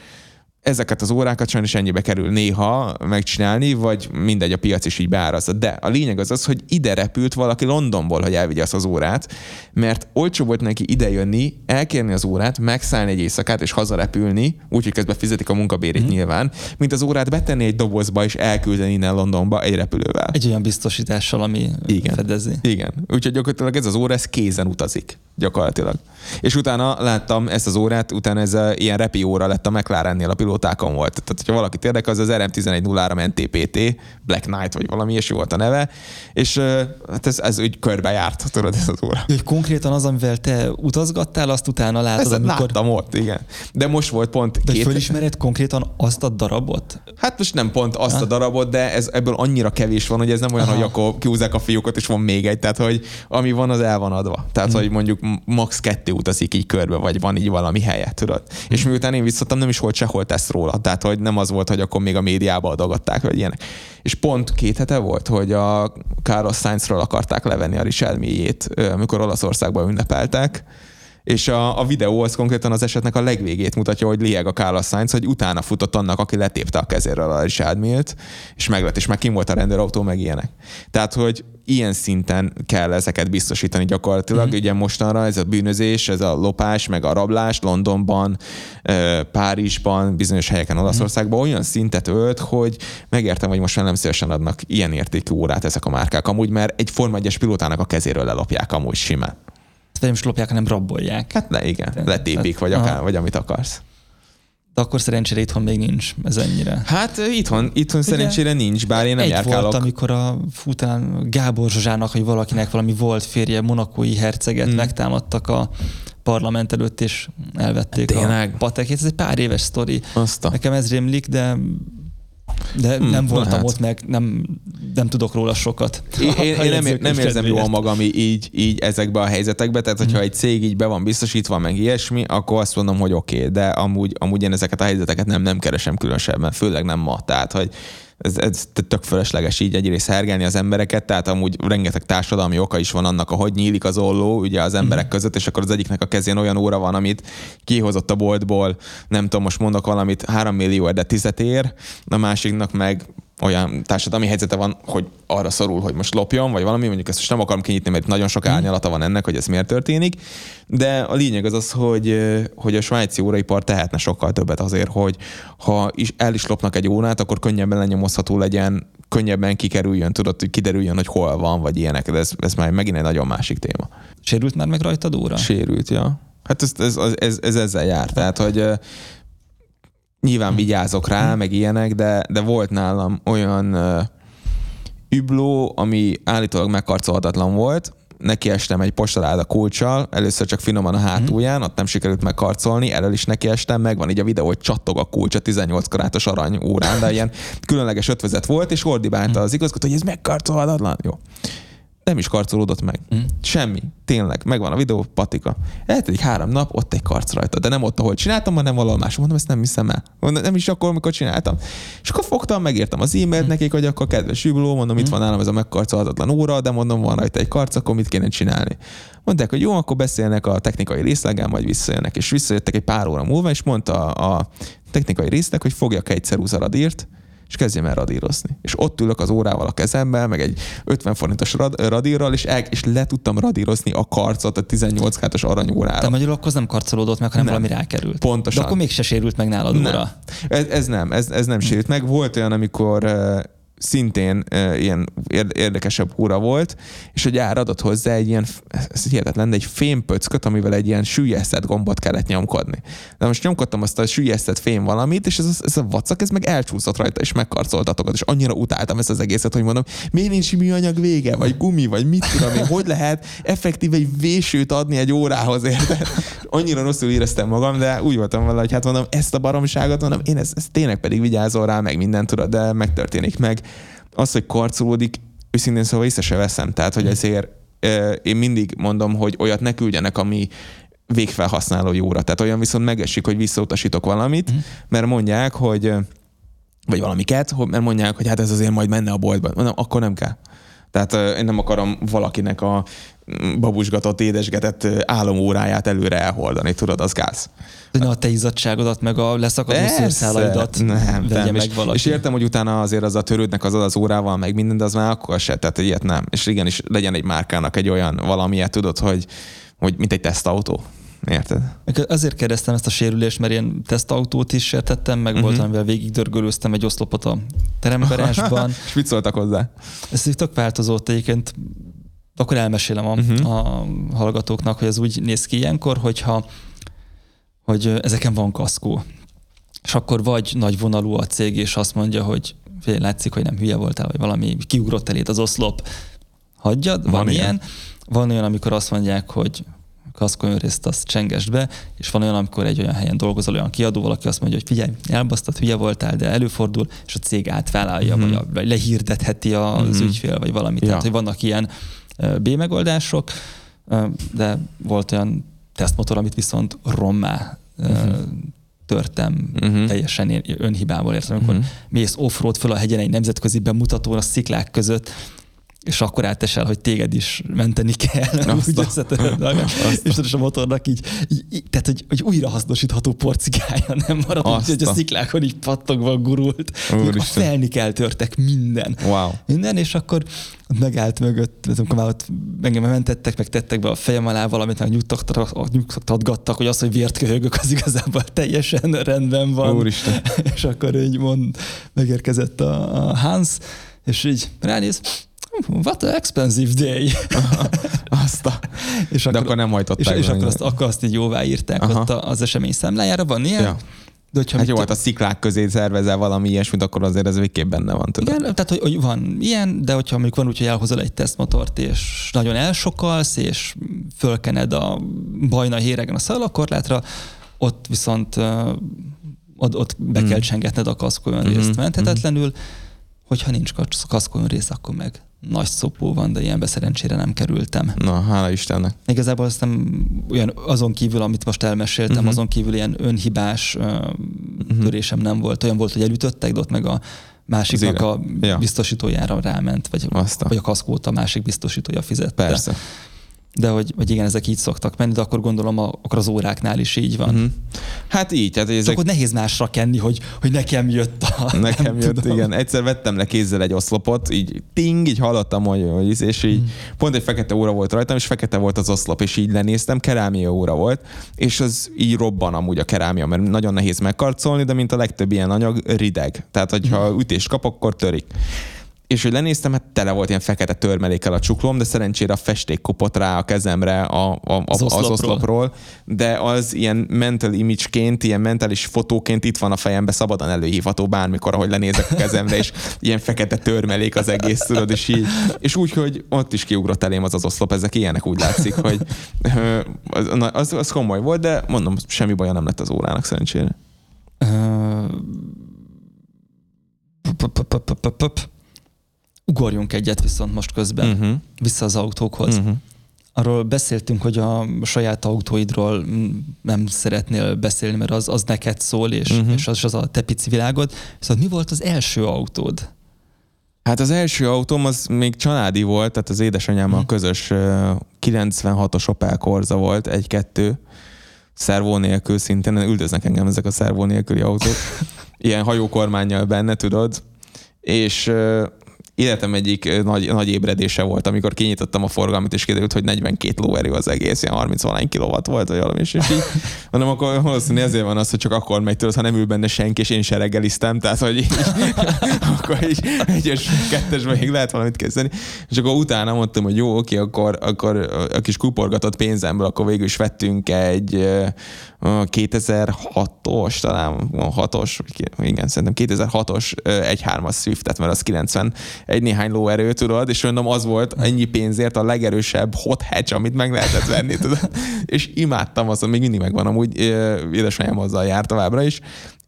ezeket az órákat sajnos ennyibe kerül néha megcsinálni, vagy mindegy, a piac is így beárazza. De a lényeg az az, hogy ide repült valaki Londonból, hogy elvigye azt az órát, mert olcsó volt neki idejönni, elkérni az órát, megszállni egy éjszakát és hazarepülni, úgyhogy közben fizetik a munkabérét mm. nyilván, mint az órát betenni egy dobozba és elküldeni innen Londonba egy repülővel. Egy olyan biztosítással, ami Igen. fedezi. Igen. Úgyhogy gyakorlatilag ez az óra, ez kézen utazik gyakorlatilag. És utána láttam ezt az órát, utána ez a, ilyen repi óra lett a McLarennél, a pilótákon volt. Tehát, hogyha valaki érdekel, az az RM1103 NTPT, Black Knight, vagy valami ilyesmi volt a neve, és hát ez, ez úgy körbe járt, tudod, ez az óra. Hogy konkrétan az, amivel te utazgattál, azt utána látod, ezt amikor... láttam ott, igen. De most volt pont De két... fölismered konkrétan azt a darabot? Hát most nem pont azt ha? a darabot, de ez ebből annyira kevés van, hogy ez nem olyan, Aha. hogy akkor kiúzzák a fiúkat, és van még egy. Tehát, hogy ami van, az el van adva. Tehát, hmm. hogy mondjuk max. kettő utazik így körbe, vagy van így valami helye, tudod. Hmm. És miután én visszatam, nem is volt sehol teszt róla. Tehát, hogy nem az volt, hogy akkor még a médiába adogatták, vagy ilyenek. És pont két hete volt, hogy a Carlos Sainzról akarták levenni a Richel amikor Olaszországban ünnepeltek, és a, a videó az konkrétan az esetnek a legvégét mutatja, hogy lieg a Carlos Sainz, hogy utána futott annak, aki letépte a kezéről a Richard Millt, és meglett, és meg kim volt a rendőrautó, meg ilyenek. Tehát, hogy ilyen szinten kell ezeket biztosítani gyakorlatilag. Mm-hmm. Ugye mostanra ez a bűnözés, ez a lopás, meg a rablás Londonban, Párizsban, bizonyos helyeken Olaszországban olyan szintet ölt, hogy megértem, hogy most már nem szívesen adnak ilyen értékű órát ezek a márkák amúgy, mert egy Forma 1 pilótának a kezéről lelopják amúgy simán. Nem is lopják, hanem rabolják. Hát ne, igen, letépik, vagy, akár, vagy amit akarsz. De akkor szerencsére itthon még nincs ez ennyire. Hát itthon, itthon Ugye, szerencsére nincs, bár én nem egy járkálok. volt, amikor a fután Gábor Zsuzsának, hogy valakinek valami volt férje, monakói herceget hmm. megtámadtak a parlament előtt, és elvették Tényleg? a patekét. Ez egy pár éves sztori. Azta. Nekem ez rémlik, de de hmm, nem voltam hát. ott, meg nem, nem tudok róla sokat. Én, én, én nem, nem érzem jól magam így, így ezekbe a helyzetekbe, tehát hogyha hmm. egy cég így be van biztosítva, meg ilyesmi, akkor azt mondom, hogy oké, okay, de amúgy, amúgy én ezeket a helyzeteket nem, nem keresem különösebben, főleg nem ma. Tehát, hogy ez, ez tök fölösleges így egyrészt hergelni az embereket, tehát amúgy rengeteg társadalmi oka is van annak, ahogy nyílik az olló ugye az emberek mm. között, és akkor az egyiknek a kezén olyan óra van, amit kihozott a boltból, nem tudom, most mondok valamit, 3 millió de tizet ér, a másiknak meg olyan társadalmi helyzete van, hogy arra szorul, hogy most lopjon, vagy valami, mondjuk ezt most nem akarom kinyitni, mert nagyon sok mhm. árnyalata van ennek, hogy ez miért történik, de a lényeg az az, hogy, hogy a svájci óraipar tehetne sokkal többet azért, hogy ha is, el is lopnak egy órát, akkor könnyebben lenyomozható legyen, könnyebben kikerüljön, tudod, hogy kiderüljön, hogy hol van, vagy ilyenek, de ez, ez már megint egy nagyon másik téma. Sérült már meg rajtad óra? Sérült, ja. Hát ez, ez, ez, ez ezzel jár. Tehát, hogy nyilván vigyázok rá, meg ilyenek, de, de volt nálam olyan uh, übló, ami állítólag megkarcolhatatlan volt, neki estem egy postaláda kulcsal, először csak finoman a hátulján, ott nem sikerült megkarcolni, erről is neki estem, meg van így a videó, hogy csattog a kulcs a 18 karátos arany órán, de ilyen különleges ötvezet volt, és ordibálta az igazgató, hogy ez megkarcolhatatlan. Jó nem is karcolódott meg. Mm. Semmi. Tényleg. Megvan a videó, patika. Eltelik három nap, ott egy karc rajta. De nem ott, ahol csináltam, hanem valahol más. Mondom, ezt nem hiszem el. Mondom, nem is akkor, amikor csináltam. És akkor fogtam, megértem az e-mailt mm. nekik, hogy akkor kedves übló, mondom, mm. itt van nálam ez a megkarcolhatatlan óra, de mondom, van rajta egy karc, akkor mit kéne csinálni. Mondták, hogy jó, akkor beszélnek a technikai részlegen, majd visszajönnek. És visszajöttek egy pár óra múlva, és mondta a technikai részleg, hogy fogjak egy ceruzaradírt, és kezdjem el radírozni. És ott ülök az órával a kezemben, meg egy 50 forintos rad, radírral, és, el, és le tudtam radírozni a karcot a 18 kátos aranyórára. De magyarul akkor az nem karcolódott meg, hanem nem. valami rákerült. Pontosan. De akkor mégse sérült meg nálad nem. óra. Ez, ez nem, ez, ez nem sérült meg. Volt olyan, amikor szintén uh, ilyen érdekesebb húra volt, és hogy adott hozzá egy ilyen, ez hihetetlen, de egy fémpöcköt, amivel egy ilyen sűjesztett gombot kellett nyomkodni. De most nyomkodtam azt a sűjesztett fém valamit, és ez, ez a vacak, ez meg elcsúszott rajta, és megkarcoltatokat, és annyira utáltam ezt az egészet, hogy mondom, miért nincs műanyag vége, vagy gumi, vagy mit tudom én, hogy lehet effektíve egy vésőt adni egy órához, érted? Annyira rosszul éreztem magam, de úgy voltam vele, hogy hát mondom, ezt a baromságot mondom, én ezt, ezt tényleg pedig vigyázol rá, meg mindent tudod, de megtörténik meg az, hogy karcolódik, őszintén szóval észre se veszem. Tehát, hogy ezért én mindig mondom, hogy olyat ne küldjenek, ami végfelhasználó jóra. Tehát olyan viszont megesik, hogy visszautasítok valamit, mm. mert mondják, hogy vagy valamiket, mert mondják, hogy hát ez azért majd menne a boltban. Mondom, akkor nem kell. Tehát én nem akarom valakinek a babusgatott, édesgetett álomóráját előre elholdani, tudod, az gáz. De a te izzadságodat, meg a leszakadó szőrszálaidat nem, nem. meg és, valaki. És értem, hogy utána azért az a törődnek az az órával, meg minden, de az már akkor se, tehát ilyet nem. És igen, is legyen egy márkának egy olyan valamiért, tudod, hogy, hogy mint egy tesztautó. Érted? Azért kérdeztem ezt a sérülést, mert én tesztautót is sértettem, meg uh-huh. volt, amivel végig dörgölőztem egy oszlopot a teremgarázsban. És mit szóltak hozzá? Ez tök változott egyébként. Akkor elmesélem a, uh-huh. a hallgatóknak, hogy ez úgy néz ki ilyenkor, hogyha hogy ezeken van kaszkó. És akkor vagy nagy vonalú a cég, és azt mondja, hogy fél látszik, hogy nem hülye voltál, vagy valami kiugrott elét az oszlop, hagyjad, van, van ilyen. ilyen. Van olyan, amikor azt mondják, hogy kaszkoljon részt, azt csengesd be, és van olyan, amikor egy olyan helyen dolgozol, olyan kiadó, valaki azt mondja, hogy figyelj, elbasztad, hülye voltál, de előfordul, és a cég átvállalja, mm-hmm. vagy, a, vagy lehirdetheti az mm-hmm. ügyfél, vagy valamit. Ja. Tehát, hogy vannak ilyen B megoldások, de volt olyan tesztmotor, amit viszont rommá uh-huh. törtem uh-huh. teljesen önhibával értem, amikor uh-huh. mész offroad föl a hegyen egy nemzetközi bemutatón a sziklák között, és akkor átesel, hogy téged is menteni kell, Azt úgy összetöröd és a motornak így, így tehát, hogy, hogy újra hasznosítható porcikája nem marad, úgy, hogy a sziklákon így pattogva gurult. A felnik eltörtek minden. Wow. Minden, és akkor megállt mögött, amikor már ott engem mentettek, meg tettek be a fejem alá valamit, meg nyugtatgattak, hogy az, hogy vért köhögök, az igazából teljesen rendben van. Úristen. és akkor így mond, megérkezett a, a Hans, és így ránéz, what an expensive day. azt a... és akkor, De akkor nem hajtottál. És, és akkor, azt, akkor azt így jóvá írták Aha. ott az esemény számlájára. Van ilyen? Ja. De hogyha hát jó, hát a sziklák közé szervezel valami ilyesmit, akkor azért ez végképp benne van. Tudod. Igen, tehát hogy, hogy van ilyen, de hogyha mondjuk van úgy, hogy elhozol egy tesztmotort, és nagyon elsokalsz, és fölkened a bajna héregen a szalakorlátra, ott viszont ott, ott be kell mm. csengetned a kaszkó mm-hmm. részt menthetetlenül, mm hogyha nincs kaszkó rész, akkor meg nagy szopó van, de ilyenbe szerencsére nem kerültem. Na, hála Istennek. Igazából azt nem olyan, azon kívül, amit most elmeséltem, uh-huh. azon kívül ilyen önhibás uh, uh-huh. törésem nem volt. Olyan volt, hogy elütöttek, de ott meg a másiknak a ja. biztosítójára ráment, vagy, vagy a kaszkót a másik biztosítója fizette. Persze de hogy, hogy igen, ezek így szoktak menni, de akkor gondolom a, akkor az óráknál is így van. Uh-huh. Hát így. Hát ezek... Csak akkor nehéz másra kenni, hogy, hogy nekem jött a... Nekem jött, tudom. igen. Egyszer vettem le kézzel egy oszlopot, így ting, így hallottam, hogy, hogy és így uh-huh. pont egy fekete óra volt rajtam, és fekete volt az oszlop, és így lenéztem, kerámia óra volt, és az így robban amúgy a kerámia, mert nagyon nehéz megkarcolni, de mint a legtöbb ilyen anyag rideg. Tehát, hogyha uh-huh. ütést kap, akkor törik és hogy lenéztem, hát tele volt ilyen fekete törmelékkel a csuklóm, de szerencsére a festék kopott rá a kezemre a, a, a, az, oszlopról. az oszlopról, de az ilyen mental image-ként, ilyen mentális fotóként itt van a fejembe, szabadon előhívható bármikor, ahogy lenézek a kezemre, és ilyen fekete törmelék az egész, tudod, és így, és úgy, hogy ott is kiugrott elém az az oszlop, ezek ilyenek úgy látszik, hogy az, az, az komoly volt, de mondom, semmi baja nem lett az órának szerencsére. Ugorjunk egyet viszont most közben, uh-huh. vissza az autókhoz. Uh-huh. Arról beszéltünk, hogy a saját autóidról nem szeretnél beszélni, mert az, az neked szól, és, uh-huh. és az, az a te pici világod. Viszont mi volt az első autód? Hát az első autóm az még családi volt, tehát az édesanyámmal uh-huh. közös 96-os Opel Corza volt, egy-kettő, szervó nélkül szintén, üldöznek engem ezek a szervó nélküli autók. Ilyen hajókormányjal benne, tudod, és életem egyik nagy, nagy ébredése volt, amikor kinyitottam a forgalmat, és kiderült, hogy 42 lóerő az egész, ilyen 30 valány kilowatt volt, vagy valami, és így, mondom, akkor valószínűleg ezért van az, hogy csak akkor megy, tudod, ha nem ül benne senki, és én se reggeliztem, tehát, hogy így, akkor így egyes, kettes még lehet valamit kezdeni. És akkor utána mondtam, hogy jó, oké, akkor, akkor a kis kuporgatott pénzemből, akkor végül is vettünk egy 2006-os, talán 6-os, igen, szerintem 2006-os 1.3-as Swiftet, mert az 90 egy néhány lóerő, tudod, és mondom, az volt ennyi pénzért a legerősebb hot hatch, amit meg lehetett venni, tudod. És imádtam azt, még mindig megvan, amúgy édesanyám azzal járt továbbra is,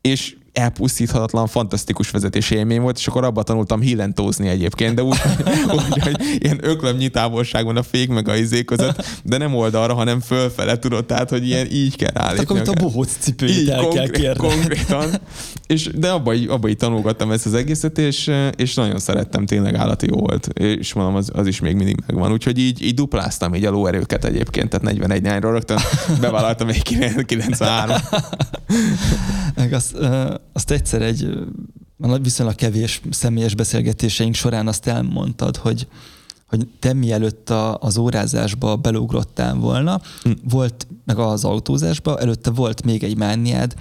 és elpusztíthatatlan, fantasztikus vezetési élmény volt, és akkor abba tanultam hillentózni egyébként, de úgy, úgy hogy ilyen öklemnyi távolságon a fék meg a izé között, de nem oldalra, hanem fölfele, tudod, tehát, hogy ilyen így kell állítani. Akkor, mint a bohóc cipőjét el konkrét, kell kérni. Konkrétan. És, de abba, abba így tanulgattam ezt az egészet, és, és nagyon szerettem, tényleg állati jó volt. És mondom, az, az is még mindig megvan. Úgyhogy így, így dupláztam így a lóerőket egyébként, tehát 41 nyányról rögtön bevállaltam még 93. Meg azt, azt egyszer egy viszonylag kevés személyes beszélgetéseink során azt elmondtad, hogy, hogy te mielőtt a, az órázásba belugrottál volna, hm. volt, meg az autózásba, előtte volt még egy mániád,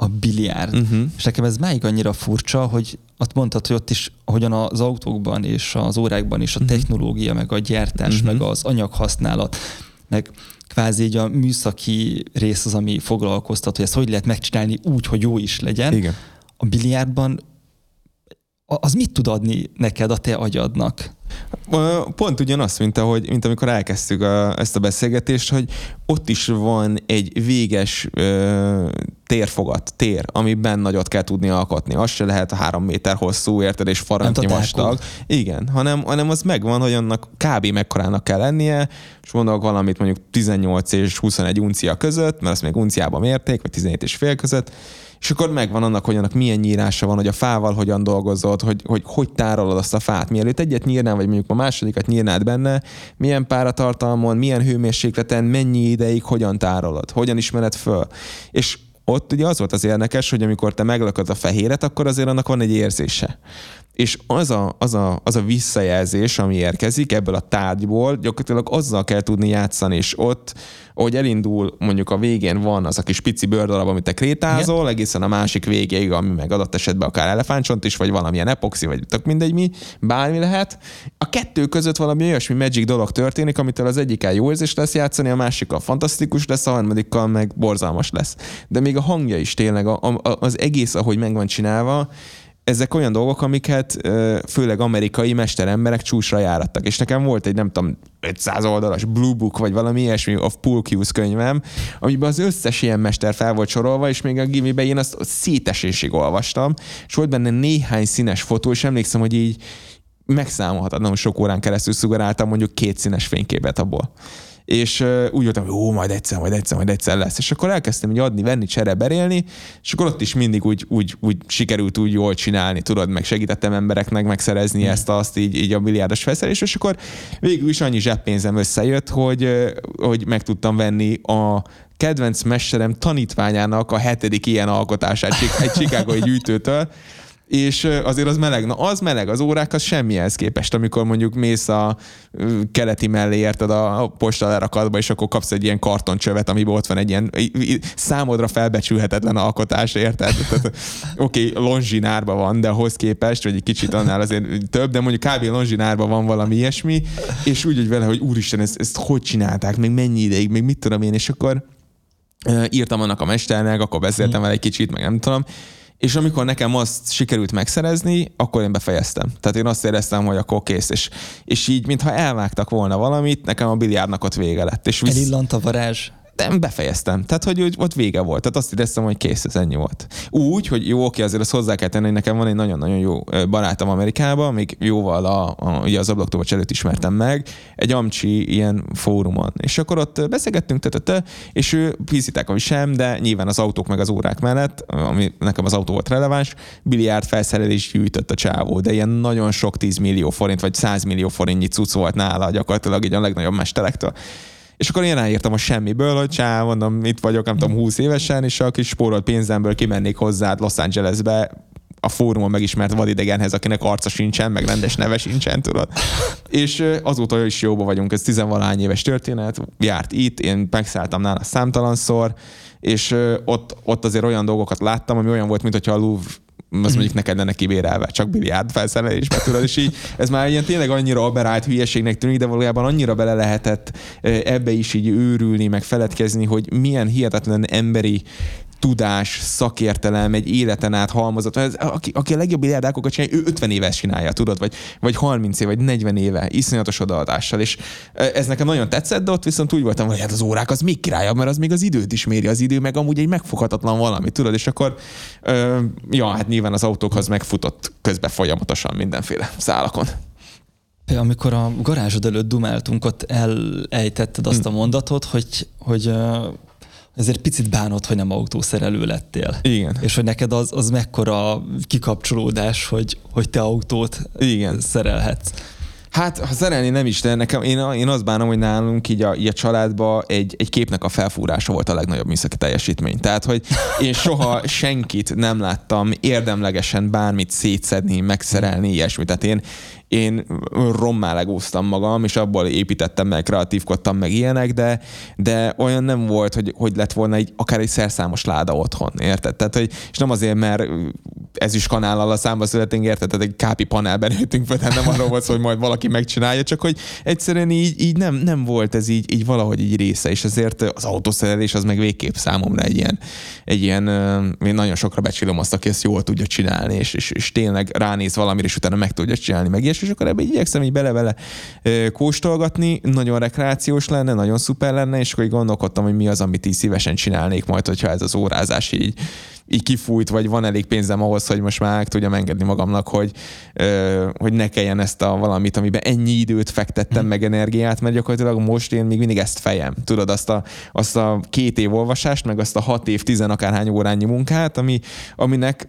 a biliárd. Uh-huh. És nekem ez máig annyira furcsa, hogy azt mondtad, hogy ott is, hogyan az autókban és az órákban is a uh-huh. technológia, meg a gyártás, uh-huh. meg az anyaghasználat, meg kvázi így a műszaki rész az, ami foglalkoztat, hogy ezt hogy lehet megcsinálni úgy, hogy jó is legyen. Igen. A biliárdban az mit tud adni neked a te agyadnak? Pont ugyanaz, mint, ahogy, mint amikor elkezdtük a, ezt a beszélgetést, hogy ott is van egy véges ö, térfogat, tér, amiben nagyot kell tudni alkotni. Az se lehet a három méter hosszú, érted, és farantnyi vastag. Igen, hanem, hanem az megvan, hogy annak kb. mekkorának kell lennie, és mondok valamit mondjuk 18 és 21 uncia között, mert azt még unciában mérték, vagy 17 és fél között, és akkor megvan annak, hogy annak milyen nyírása van, hogy a fával hogyan dolgozod, hogy hogy, hogy tárolod azt a fát. Mielőtt egyet nyírnál, vagy mondjuk a másodikat nyírnád benne, milyen páratartalmon, milyen hőmérsékleten, mennyi ideig, hogyan tárolod, hogyan ismered föl. És ott ugye az volt az érdekes, hogy amikor te meglököd a fehéret, akkor azért annak van egy érzése. És az a, az, a, az a visszajelzés, ami érkezik ebből a tárgyból, gyakorlatilag azzal kell tudni játszani, és ott ahogy elindul, mondjuk a végén van az a kis pici bőrdarab, amit te krétázol, Igen. egészen a másik végéig, ami meg adott esetben akár elefántcsont is, vagy valamilyen epoxi, vagy tök mindegy mi, bármi lehet. A kettő között valami olyasmi magic dolog történik, amitől az egyikkel jó érzés lesz játszani, a másikkal fantasztikus lesz, a harmadikkal meg borzalmas lesz. De még a hangja is tényleg, a, a, az egész, ahogy meg van csinálva, ezek olyan dolgok, amiket főleg amerikai mesteremberek csúcsra járattak. És nekem volt egy, nem tudom, 500 oldalas Blue Book, vagy valami ilyesmi of Cues könyvem, amiben az összes ilyen mester fel volt sorolva, és még a gimiben én azt szétesésig olvastam, és volt benne néhány színes fotó, és emlékszem, hogy így megszámolhatatlanul sok órán keresztül szugaráltam mondjuk két színes fényképet abból és úgy voltam, hogy ó, majd egyszer, majd egyszer, majd egyszer lesz. És akkor elkezdtem így adni, venni, csere, berélni, és akkor ott is mindig úgy, úgy, úgy sikerült úgy jól csinálni, tudod, meg segítettem embereknek megszerezni mm. ezt, azt így, így a milliárdos felszerelést, és akkor végül is annyi zseppénzem összejött, hogy, hogy meg tudtam venni a kedvenc mesterem tanítványának a hetedik ilyen alkotását egy csikágoi gyűjtőtől, és azért az meleg. Na az meleg, az órák az semmihez képest, amikor mondjuk mész a keleti mellé, érted a posta lerakatba, és akkor kapsz egy ilyen kartoncsövet, amiben ott van egy ilyen számodra felbecsülhetetlen alkotás, érted? Oké, okay, lonzsinárban van, de ahhoz képest, vagy egy kicsit annál azért több, de mondjuk kb. lonzsinárban van valami ilyesmi, és úgy, hogy vele, hogy úristen, ezt, ezt hogy csinálták, még mennyi ideig, még mit tudom én, és akkor írtam annak a mesternek, akkor beszéltem hmm. vele egy kicsit, meg nem tudom, és amikor nekem azt sikerült megszerezni, akkor én befejeztem. Tehát én azt éreztem, hogy akkor kész, és, és így, mintha elvágtak volna valamit, nekem a biliárdnak ott vége lett. És visz... Elillant a varázs nem befejeztem. Tehát, hogy, hogy ott vége volt. Tehát azt éreztem, hogy kész, ez ennyi volt. Úgy, hogy jó, oké, azért azt hozzá kell tenni, hogy nekem van egy nagyon-nagyon jó barátom Amerikában, még jóval a, a, ugye az ablaktovacs előtt ismertem meg, egy amcsi ilyen fórumon. És akkor ott beszélgettünk, tete, és ő a sem, de nyilván az autók meg az órák mellett, ami nekem az autó volt releváns, biliárd felszerelés gyűjtött a csávó, de ilyen nagyon sok 10 millió forint, vagy 100 millió forintnyi cucc volt nála gyakorlatilag így a legnagyobb mesterektől. És akkor én ráírtam a semmiből, hogy csá, mondom, itt vagyok, nem tudom, 20 évesen, és a kis spórolt pénzemből kimennék hozzád Los Angelesbe, a fórumon megismert vadidegenhez, akinek arca sincsen, meg rendes neve sincsen, tudod. És azóta is jóba vagyunk, ez tizenvalány éves történet, járt itt, én megszálltam nála számtalanszor, és ott, ott azért olyan dolgokat láttam, ami olyan volt, mint hogyha a Louvre azt mondjuk neked lenne kibérelve, csak biliárd felszerelésbe, tudod, és így ez már ilyen tényleg annyira aberált hülyeségnek tűnik, de valójában annyira bele lehetett ebbe is így őrülni, meg feledkezni, hogy milyen hihetetlen emberi tudás, szakértelem, egy életen át halmozott. Ez, aki, aki a legjobb biliárdákokat csinálja, ő 50 éves csinálja, tudod, vagy, vagy 30 év, vagy 40 éve, iszonyatos odaadással, és ez nekem nagyon tetszett, de ott viszont úgy voltam, hogy hát az órák az még királyabb, mert az még az időt is méri, az idő meg amúgy egy megfoghatatlan valami, tudod, és akkor ö, ja, hát nyilván az autókhoz megfutott közben folyamatosan mindenféle szálakon. Amikor a garázsod előtt dumáltunk, ott elejtetted azt a hm. mondatot, hogy, hogy ezért picit bánod, hogy nem autószerelő lettél. Igen. És hogy neked az, az mekkora kikapcsolódás, hogy, hogy te autót Igen. szerelhetsz. Hát, ha szerelni nem is, de nekem, én, én azt bánom, hogy nálunk így a, így a családban egy, egy képnek a felfúrása volt a legnagyobb műszaki teljesítmény. Tehát, hogy én soha senkit nem láttam érdemlegesen bármit szétszedni, megszerelni, ilyesmit. Tehát én, én rommá legóztam magam, és abból építettem meg, kreatívkodtam meg ilyenek, de, de olyan nem volt, hogy, hogy lett volna egy, akár egy szerszámos láda otthon, érted? Tehát, hogy, és nem azért, mert ez is kanállal a számba születünk, érted? Tehát egy kápi panelben ültünk fel, nem arról volt hogy majd valaki megcsinálja, csak hogy egyszerűen így, így nem, nem volt ez így, így valahogy így része, és ezért az autószerelés az meg végképp számomra egy ilyen, egy ilyen én nagyon sokra becsülöm azt, aki ezt jól tudja csinálni, és, és, és tényleg ránéz valamire, és utána meg tudja csinálni, meg és akkor ebbe igyekszem így bele-bele kóstolgatni, nagyon rekreációs lenne, nagyon szuper lenne, és akkor így gondolkodtam, hogy mi az, amit így szívesen csinálnék majd, hogyha ez az órázás így, így kifújt, vagy van elég pénzem ahhoz, hogy most már tudjam engedni magamnak, hogy, ö, hogy ne kelljen ezt a valamit, amiben ennyi időt fektettem mm. meg energiát, mert gyakorlatilag most én még mindig ezt fejem. Tudod, azt a, azt a két év olvasást, meg azt a hat év, tizen akárhány órányi munkát, ami, aminek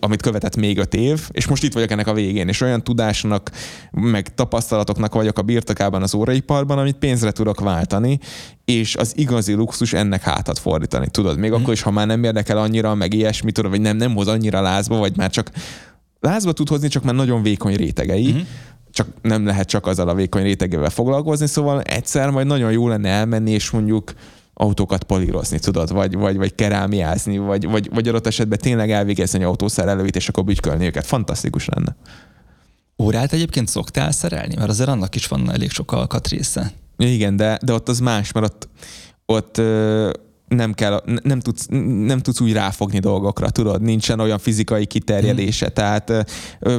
amit követett még öt év, és most itt vagyok ennek a végén, és olyan tudásnak, meg tapasztalatoknak vagyok a birtokában az óraiparban, amit pénzre tudok váltani, és az igazi luxus ennek hátat fordítani, tudod? Még mm. akkor is, ha már nem érdekel annyira, meg ilyesmi, tudod, vagy nem, nem hoz annyira lázba, vagy már csak lázba tud hozni, csak már nagyon vékony rétegei, mm csak nem lehet csak azzal a vékony rétegével foglalkozni, szóval egyszer majd nagyon jó lenne elmenni, és mondjuk autókat polírozni, tudod, vagy, vagy, vagy kerámiázni, vagy, vagy, vagy adott esetben tényleg elvégezni egy autószerelőit, és akkor bütykölni őket. Fantasztikus lenne. Órát egyébként szoktál szerelni? Mert azért annak is van elég sok alkatrésze. Igen, de, de ott az más, mert ott, ott nem kell, nem tudsz, nem tudsz úgy ráfogni dolgokra, tudod, nincsen olyan fizikai kiterjedése, mm. tehát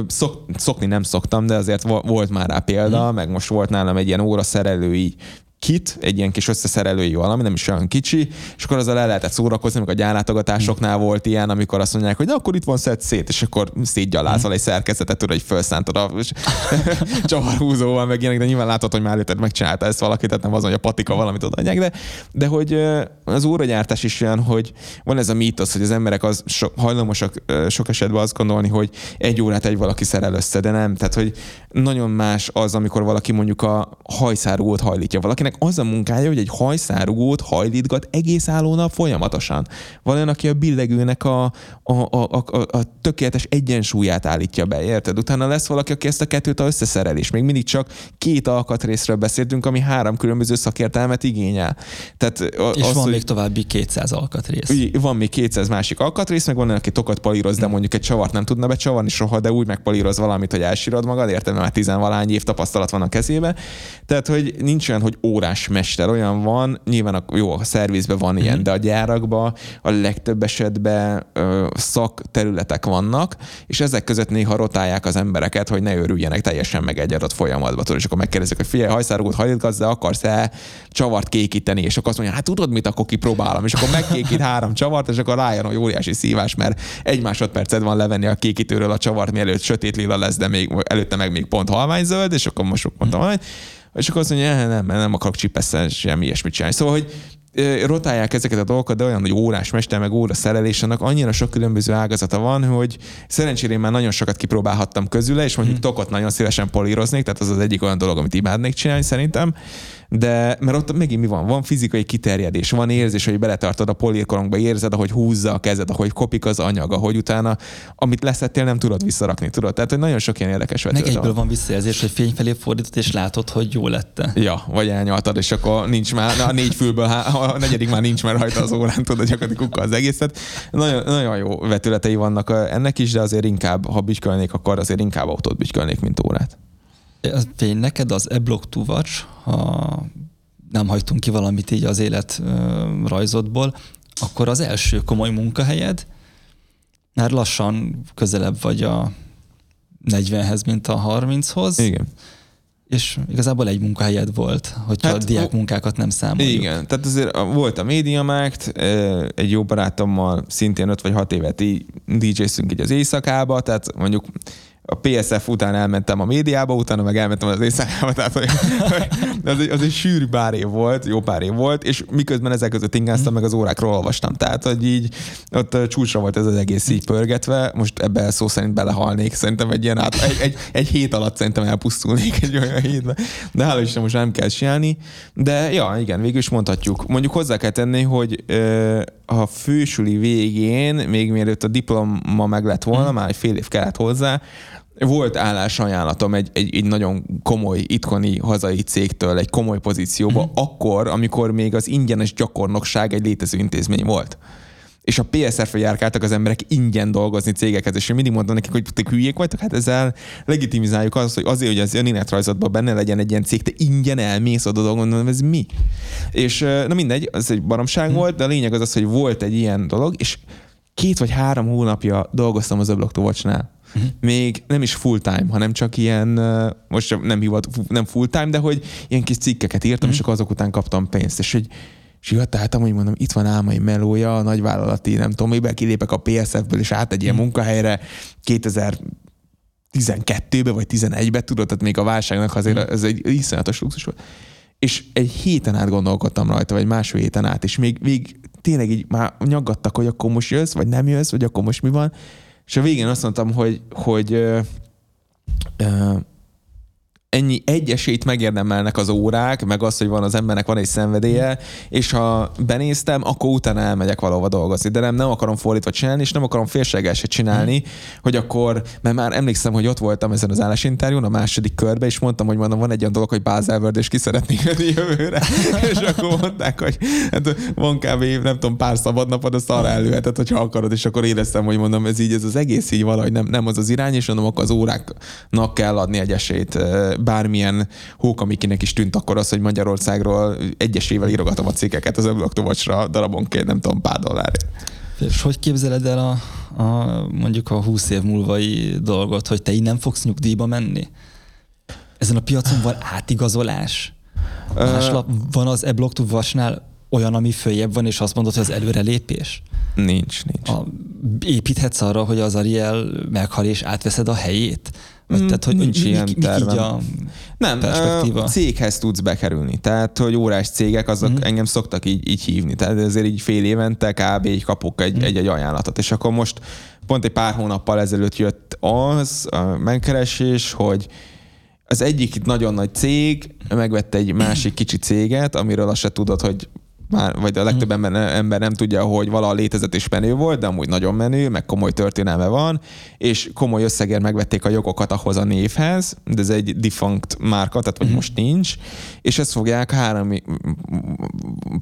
szok, szokni nem szoktam, de azért volt már rá példa, mm. meg most volt nálam egy ilyen óraszerelői kit, egy ilyen kis összeszerelői valami, nem is olyan kicsi, és akkor azzal el lehetett szórakozni, amikor a gyárlátogatásoknál volt ilyen, amikor azt mondják, hogy de akkor itt van szed szét, és akkor szétgyalázol egy szerkezetet, tudod, hogy felszántod a csavarhúzóval, meg ilyenek, de nyilván látod, hogy már előtted megcsinálta ezt valaki, tehát nem az, hogy a patika valamit odaadják, de, de hogy az óragyártás is olyan, hogy van ez a mítosz, hogy az emberek az so, hajlamosak sok esetben azt gondolni, hogy egy órát egy valaki szerel össze, de nem. Tehát, hogy nagyon más az, amikor valaki mondjuk a hajszárúót hajlítja valakinek, embernek az a munkája, hogy egy hajszárugót hajlítgat egész álló nap folyamatosan. Van olyan, aki a billegőnek a, a, a, a, a tökéletes egyensúlyát állítja be, érted? Utána lesz valaki, aki ezt a kettőt a összeszerel, és még mindig csak két alkatrészről beszéltünk, ami három különböző szakértelmet igényel. Tehát és az, van hogy- még további 200 alkatrész. Van még 200 másik alkatrész, meg van olyan, aki tokat palíroz, de mondjuk egy csavart nem tudna becsavarni soha, de úgy megpalíroz valamit, hogy elsírod magad, érted, mert már tizenvalány év tapasztalat van a kezébe. Tehát, hogy nincs olyan, hogy órás mester, olyan van, nyilván a, jó, a szervizben van ilyen, de a gyárakban a legtöbb esetben ö, szakterületek vannak, és ezek között néha rotálják az embereket, hogy ne örüljenek teljesen meg egy adott folyamatba. Tudod, és akkor megkérdezik, hogy figyelj, hajszárugót hajlítgatsz, de akarsz-e csavart kékíteni, és akkor azt mondja, hát tudod mit, akkor kipróbálom, és akkor megkékít három csavart, és akkor rájön, hogy óriási szívás, mert egy másodpercet van levenni a kékítőről a csavart, mielőtt sötét lila lesz, de még előtte meg még pont halványzöld, és akkor most mondtam, hogy és akkor azt mondja, "Eh, nem, nem, nem akarok csipesszel semmi ilyesmit csinálni. Szóval, hogy rotálják ezeket a dolgokat, de olyan, hogy órás mester, meg óra szerelés, annak annyira sok különböző ágazata van, hogy szerencsére én már nagyon sokat kipróbálhattam közüle, és mondjuk tokot nagyon szívesen políroznék, tehát az az egyik olyan dolog, amit imádnék csinálni szerintem, de mert ott megint mi van? Van fizikai kiterjedés, van érzés, hogy beletartod a polírkorongba, érzed, ahogy húzza a kezed, ahogy kopik az anyag, ahogy utána, amit leszettél, nem tudod visszarakni, tudod? Tehát, hogy nagyon sok ilyen érdekes Meg vetülete egyből van. van visszajelzés, hogy fény felé fordítod, és látod, hogy jó lett Ja, vagy elnyaltad, és akkor nincs már, na, a négy fülből, a negyedik már nincs már rajta az órán, tudod, gyakorlatilag kukka az egészet. Nagyon, nagyon jó vetületei vannak ennek is, de azért inkább, ha bütykölnék, akkor azért inkább autót bütykölnék, mint órát. Fény, neked az e-block to watch, ha nem hagytunk ki valamit így az élet rajzodból, akkor az első komoly munkahelyed, már lassan közelebb vagy a 40-hez, mint a 30-hoz, Igen. és igazából egy munkahelyed volt, hogyha Hát, a diák munkákat nem számoljuk. Igen, tehát azért volt a Mediamarkt, egy jó barátommal szintén 5 vagy 6 évet így DJ-szünk így az éjszakába, tehát mondjuk a PSF után elmentem a médiába, utána meg elmentem az éjszakába, tehát hogy, az, egy, az egy sűrű pár év volt, jó pár év volt, és miközben ezek között ingáztam, meg az órákról olvastam. Tehát, hogy így ott csúcsra volt ez az egész így pörgetve, most ebbe szó szerint belehalnék, szerintem egy ilyen át, egy, egy, egy hét alatt szerintem elpusztulnék egy olyan hétbe, de hála Isten most nem kell csinálni, de ja, igen, végül is mondhatjuk. Mondjuk hozzá kell tenni, hogy ö, a fősuli végén, még mielőtt a diploma meg lett volna, már egy fél év kellett hozzá, volt állásajánlatom egy, egy, egy nagyon komoly itthoni hazai cégtől egy komoly pozícióba, mm. akkor, amikor még az ingyenes gyakornokság egy létező intézmény volt. És a PSR-re járkáltak az emberek ingyen dolgozni cégekhez, és én mindig mondtam nekik, hogy ti hülyék vagytok, hát ezzel legitimizáljuk azt, hogy azért, hogy az önéletrajzatban benne legyen egy ilyen cég, te ingyen elmész oda dolgozni, mondom, ez mi? És na mindegy, az egy baromság volt, de a lényeg az az, hogy volt egy ilyen dolog, és két vagy három hónapja dolgoztam az Öblok Tovacsnál. Uh-huh. Még nem is full time, hanem csak ilyen, most nem hivat, nem full time, de hogy ilyen kis cikkeket írtam, uh-huh. és akkor azok után kaptam pénzt. És hogy és jött álltam, hogy mondom, itt van álmai melója, a nagyvállalati, nem tudom, miben kilépek a PSF-ből, és át egy ilyen munkahelyre 2012-be vagy 11-be, tudod, tehát még a válságnak azért ez egy iszonyatos luxus volt. És egy héten át gondolkodtam rajta, vagy másfél héten át, és még, még tényleg így már nyaggattak, hogy akkor most jössz, vagy nem jössz, vagy akkor most mi van. És a végén azt mondtam, hogy, hogy ö, ennyi egy esélyt megérdemelnek az órák, meg az, hogy van az embernek van egy szenvedélye, és ha benéztem, akkor utána elmegyek valahova dolgozni. De nem, nem akarom fordítva csinálni, és nem akarom félséggel se csinálni, hogy akkor, mert már emlékszem, hogy ott voltam ezen az állásinterjún, a második körbe, és mondtam, hogy mondom, van egy olyan dolog, hogy Bázelvörd, és ki szeretnék menni jövőre. és akkor mondták, hogy hát van kb. nem tudom, pár szabad napod, azt arra előheted, hogyha akarod, és akkor éreztem, hogy mondom, ez így, ez az egész így valahogy nem, nem az az irány, és mondom, akkor az óráknak kell adni egy esélyt. Bármilyen hókamikinek is tűnt akkor az, hogy Magyarországról egyesével írogatom a cikkeket az öbloktovacsra darabonként, nem tudom, pár dollár. És hogy képzeled el a, a mondjuk a 20 év múlvai dolgot, hogy te innen fogsz nyugdíjba menni? Ezen a piacon van átigazolás? Máslap, van az to watchnál olyan, ami följebb van, és azt mondod, hogy az előrelépés? Nincs, nincs. A, építhetsz arra, hogy az Ariel meghal és átveszed a helyét? Vagy Mm, tehát, hogy nincs ilyen a Nem, perspektíva? céghez tudsz bekerülni. Tehát, hogy órás cégek, azok mm. engem szoktak így, így hívni. Tehát ezért így fél évente kb. így kapok egy, mm. egy, egy ajánlatot. És akkor most pont egy pár hónappal ezelőtt jött az a megkeresés, hogy az egyik nagyon nagy cég megvette egy másik kicsi céget, amiről azt se tudod, hogy már, vagy a legtöbb ember, ember nem tudja, hogy vala létezett és menő volt, de amúgy nagyon menő, meg komoly történelme van, és komoly összegért megvették a jogokat ahhoz a névhez, de ez egy defunct márka, tehát vagy mm. most nincs, és ezt fogják három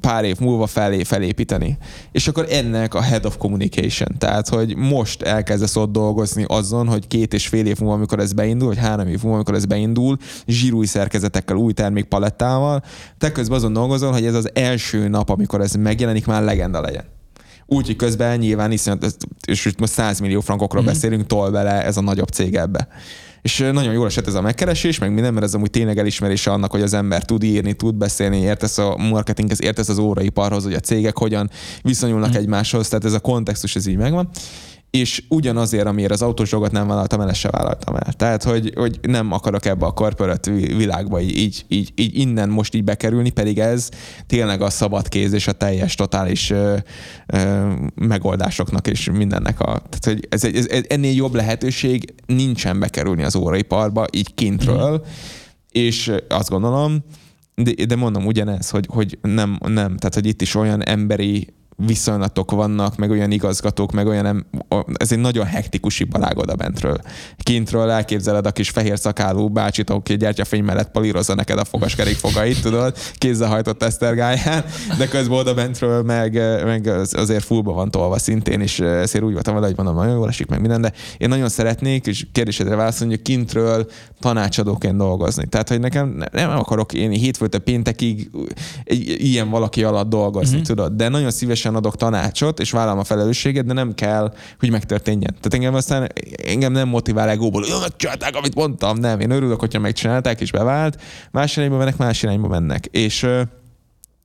pár év múlva felé felépíteni. És akkor ennek a head of communication, tehát hogy most elkezdesz ott dolgozni azon, hogy két és fél év múlva, amikor ez beindul, vagy három év múlva, amikor ez beindul, zsírúj szerkezetekkel, új termékpalettával, te közben azon dolgozol, hogy ez az első nap nap, amikor ez megjelenik, már legenda legyen. Úgy, hogy közben nyilván iszonyat, és itt most 100 millió frankokról mm-hmm. beszélünk, tol bele ez a nagyobb cég ebbe. És nagyon jól esett ez a megkeresés, meg minden, mert ez amúgy tényleg elismerése annak, hogy az ember tud írni, tud beszélni, értesz a marketinghez, értesz az óraiparhoz, hogy a cégek hogyan viszonyulnak mm. egymáshoz, tehát ez a kontextus ez így megvan és ugyanazért, amiért az autós dolgot nem vállaltam el, ezt se vállaltam el. Tehát, hogy, hogy nem akarok ebbe a korporat világba így, így, így, innen most így bekerülni, pedig ez tényleg a szabad kéz és a teljes, totális ö, ö, megoldásoknak és mindennek a... Tehát, hogy ez, ez, ez, ennél jobb lehetőség nincsen bekerülni az óraiparba, így kintről, mm. és azt gondolom, de, de mondom ugyanez, hogy, hogy nem, nem, tehát hogy itt is olyan emberi viszonylatok vannak, meg olyan igazgatók, meg olyan, ez egy nagyon hektikus iparág oda bentről. Kintről elképzeled a kis fehér szakálú bácsit, aki gyertyafény mellett polírozza neked a fogaskerék fogait, tudod, kézzel hajtott esztergáján, de közben oda bentről meg, meg azért fullba van tolva szintén, és ezért úgy voltam vele, hogy mondom, nagyon jól esik meg minden, de én nagyon szeretnék, és kérdésedre válaszolni, hogy kintről tanácsadóként dolgozni. Tehát, hogy nekem nem akarok én hétfőtől péntekig egy, ilyen valaki alatt dolgozni, mm-hmm. tudod, de nagyon szívesen szívesen adok tanácsot, és vállalom a felelősséget, de nem kell, hogy megtörténjen. Tehát engem aztán engem nem motivál egóból, hogy megcsinálták, amit mondtam. Nem, én örülök, hogyha megcsinálták, és bevált. Más irányba mennek, más irányba mennek. És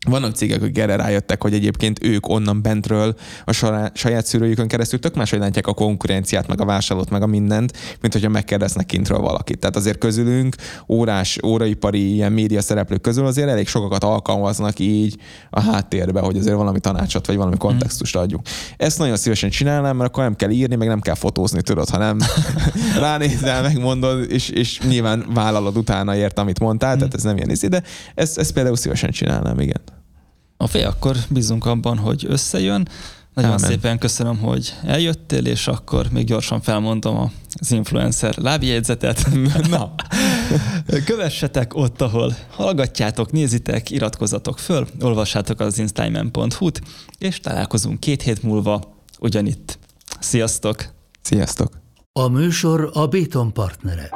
vannak cégek, akik erre rájöttek, hogy egyébként ők onnan bentről a saját szűrőjükön keresztül tök máshogy látják a konkurenciát, meg a vásárlót, meg a mindent, mint hogyha megkérdeznek kintről valakit. Tehát azért közülünk órás, óraipari ilyen média szereplők közül azért elég sokakat alkalmaznak így a háttérbe, hogy azért valami tanácsot vagy valami kontextust adjunk. Ezt nagyon szívesen csinálnám, mert akkor nem kell írni, meg nem kell fotózni, tudod, hanem ránézel, megmondod, és, és nyilván vállalod utána ért, amit mondtál, tehát ez nem ilyen izé, de ezt, ezt például szívesen csinálnám, igen. A fej, akkor bízunk abban, hogy összejön. Nagyon Amen. szépen köszönöm, hogy eljöttél, és akkor még gyorsan felmondom az influencer lábjegyzetet. Na, kövessetek ott, ahol hallgatjátok, nézitek, iratkozatok föl, olvassátok az instagram.hu-t, és találkozunk két hét múlva ugyanitt. Sziasztok! Sziasztok! A műsor a Béton partnere.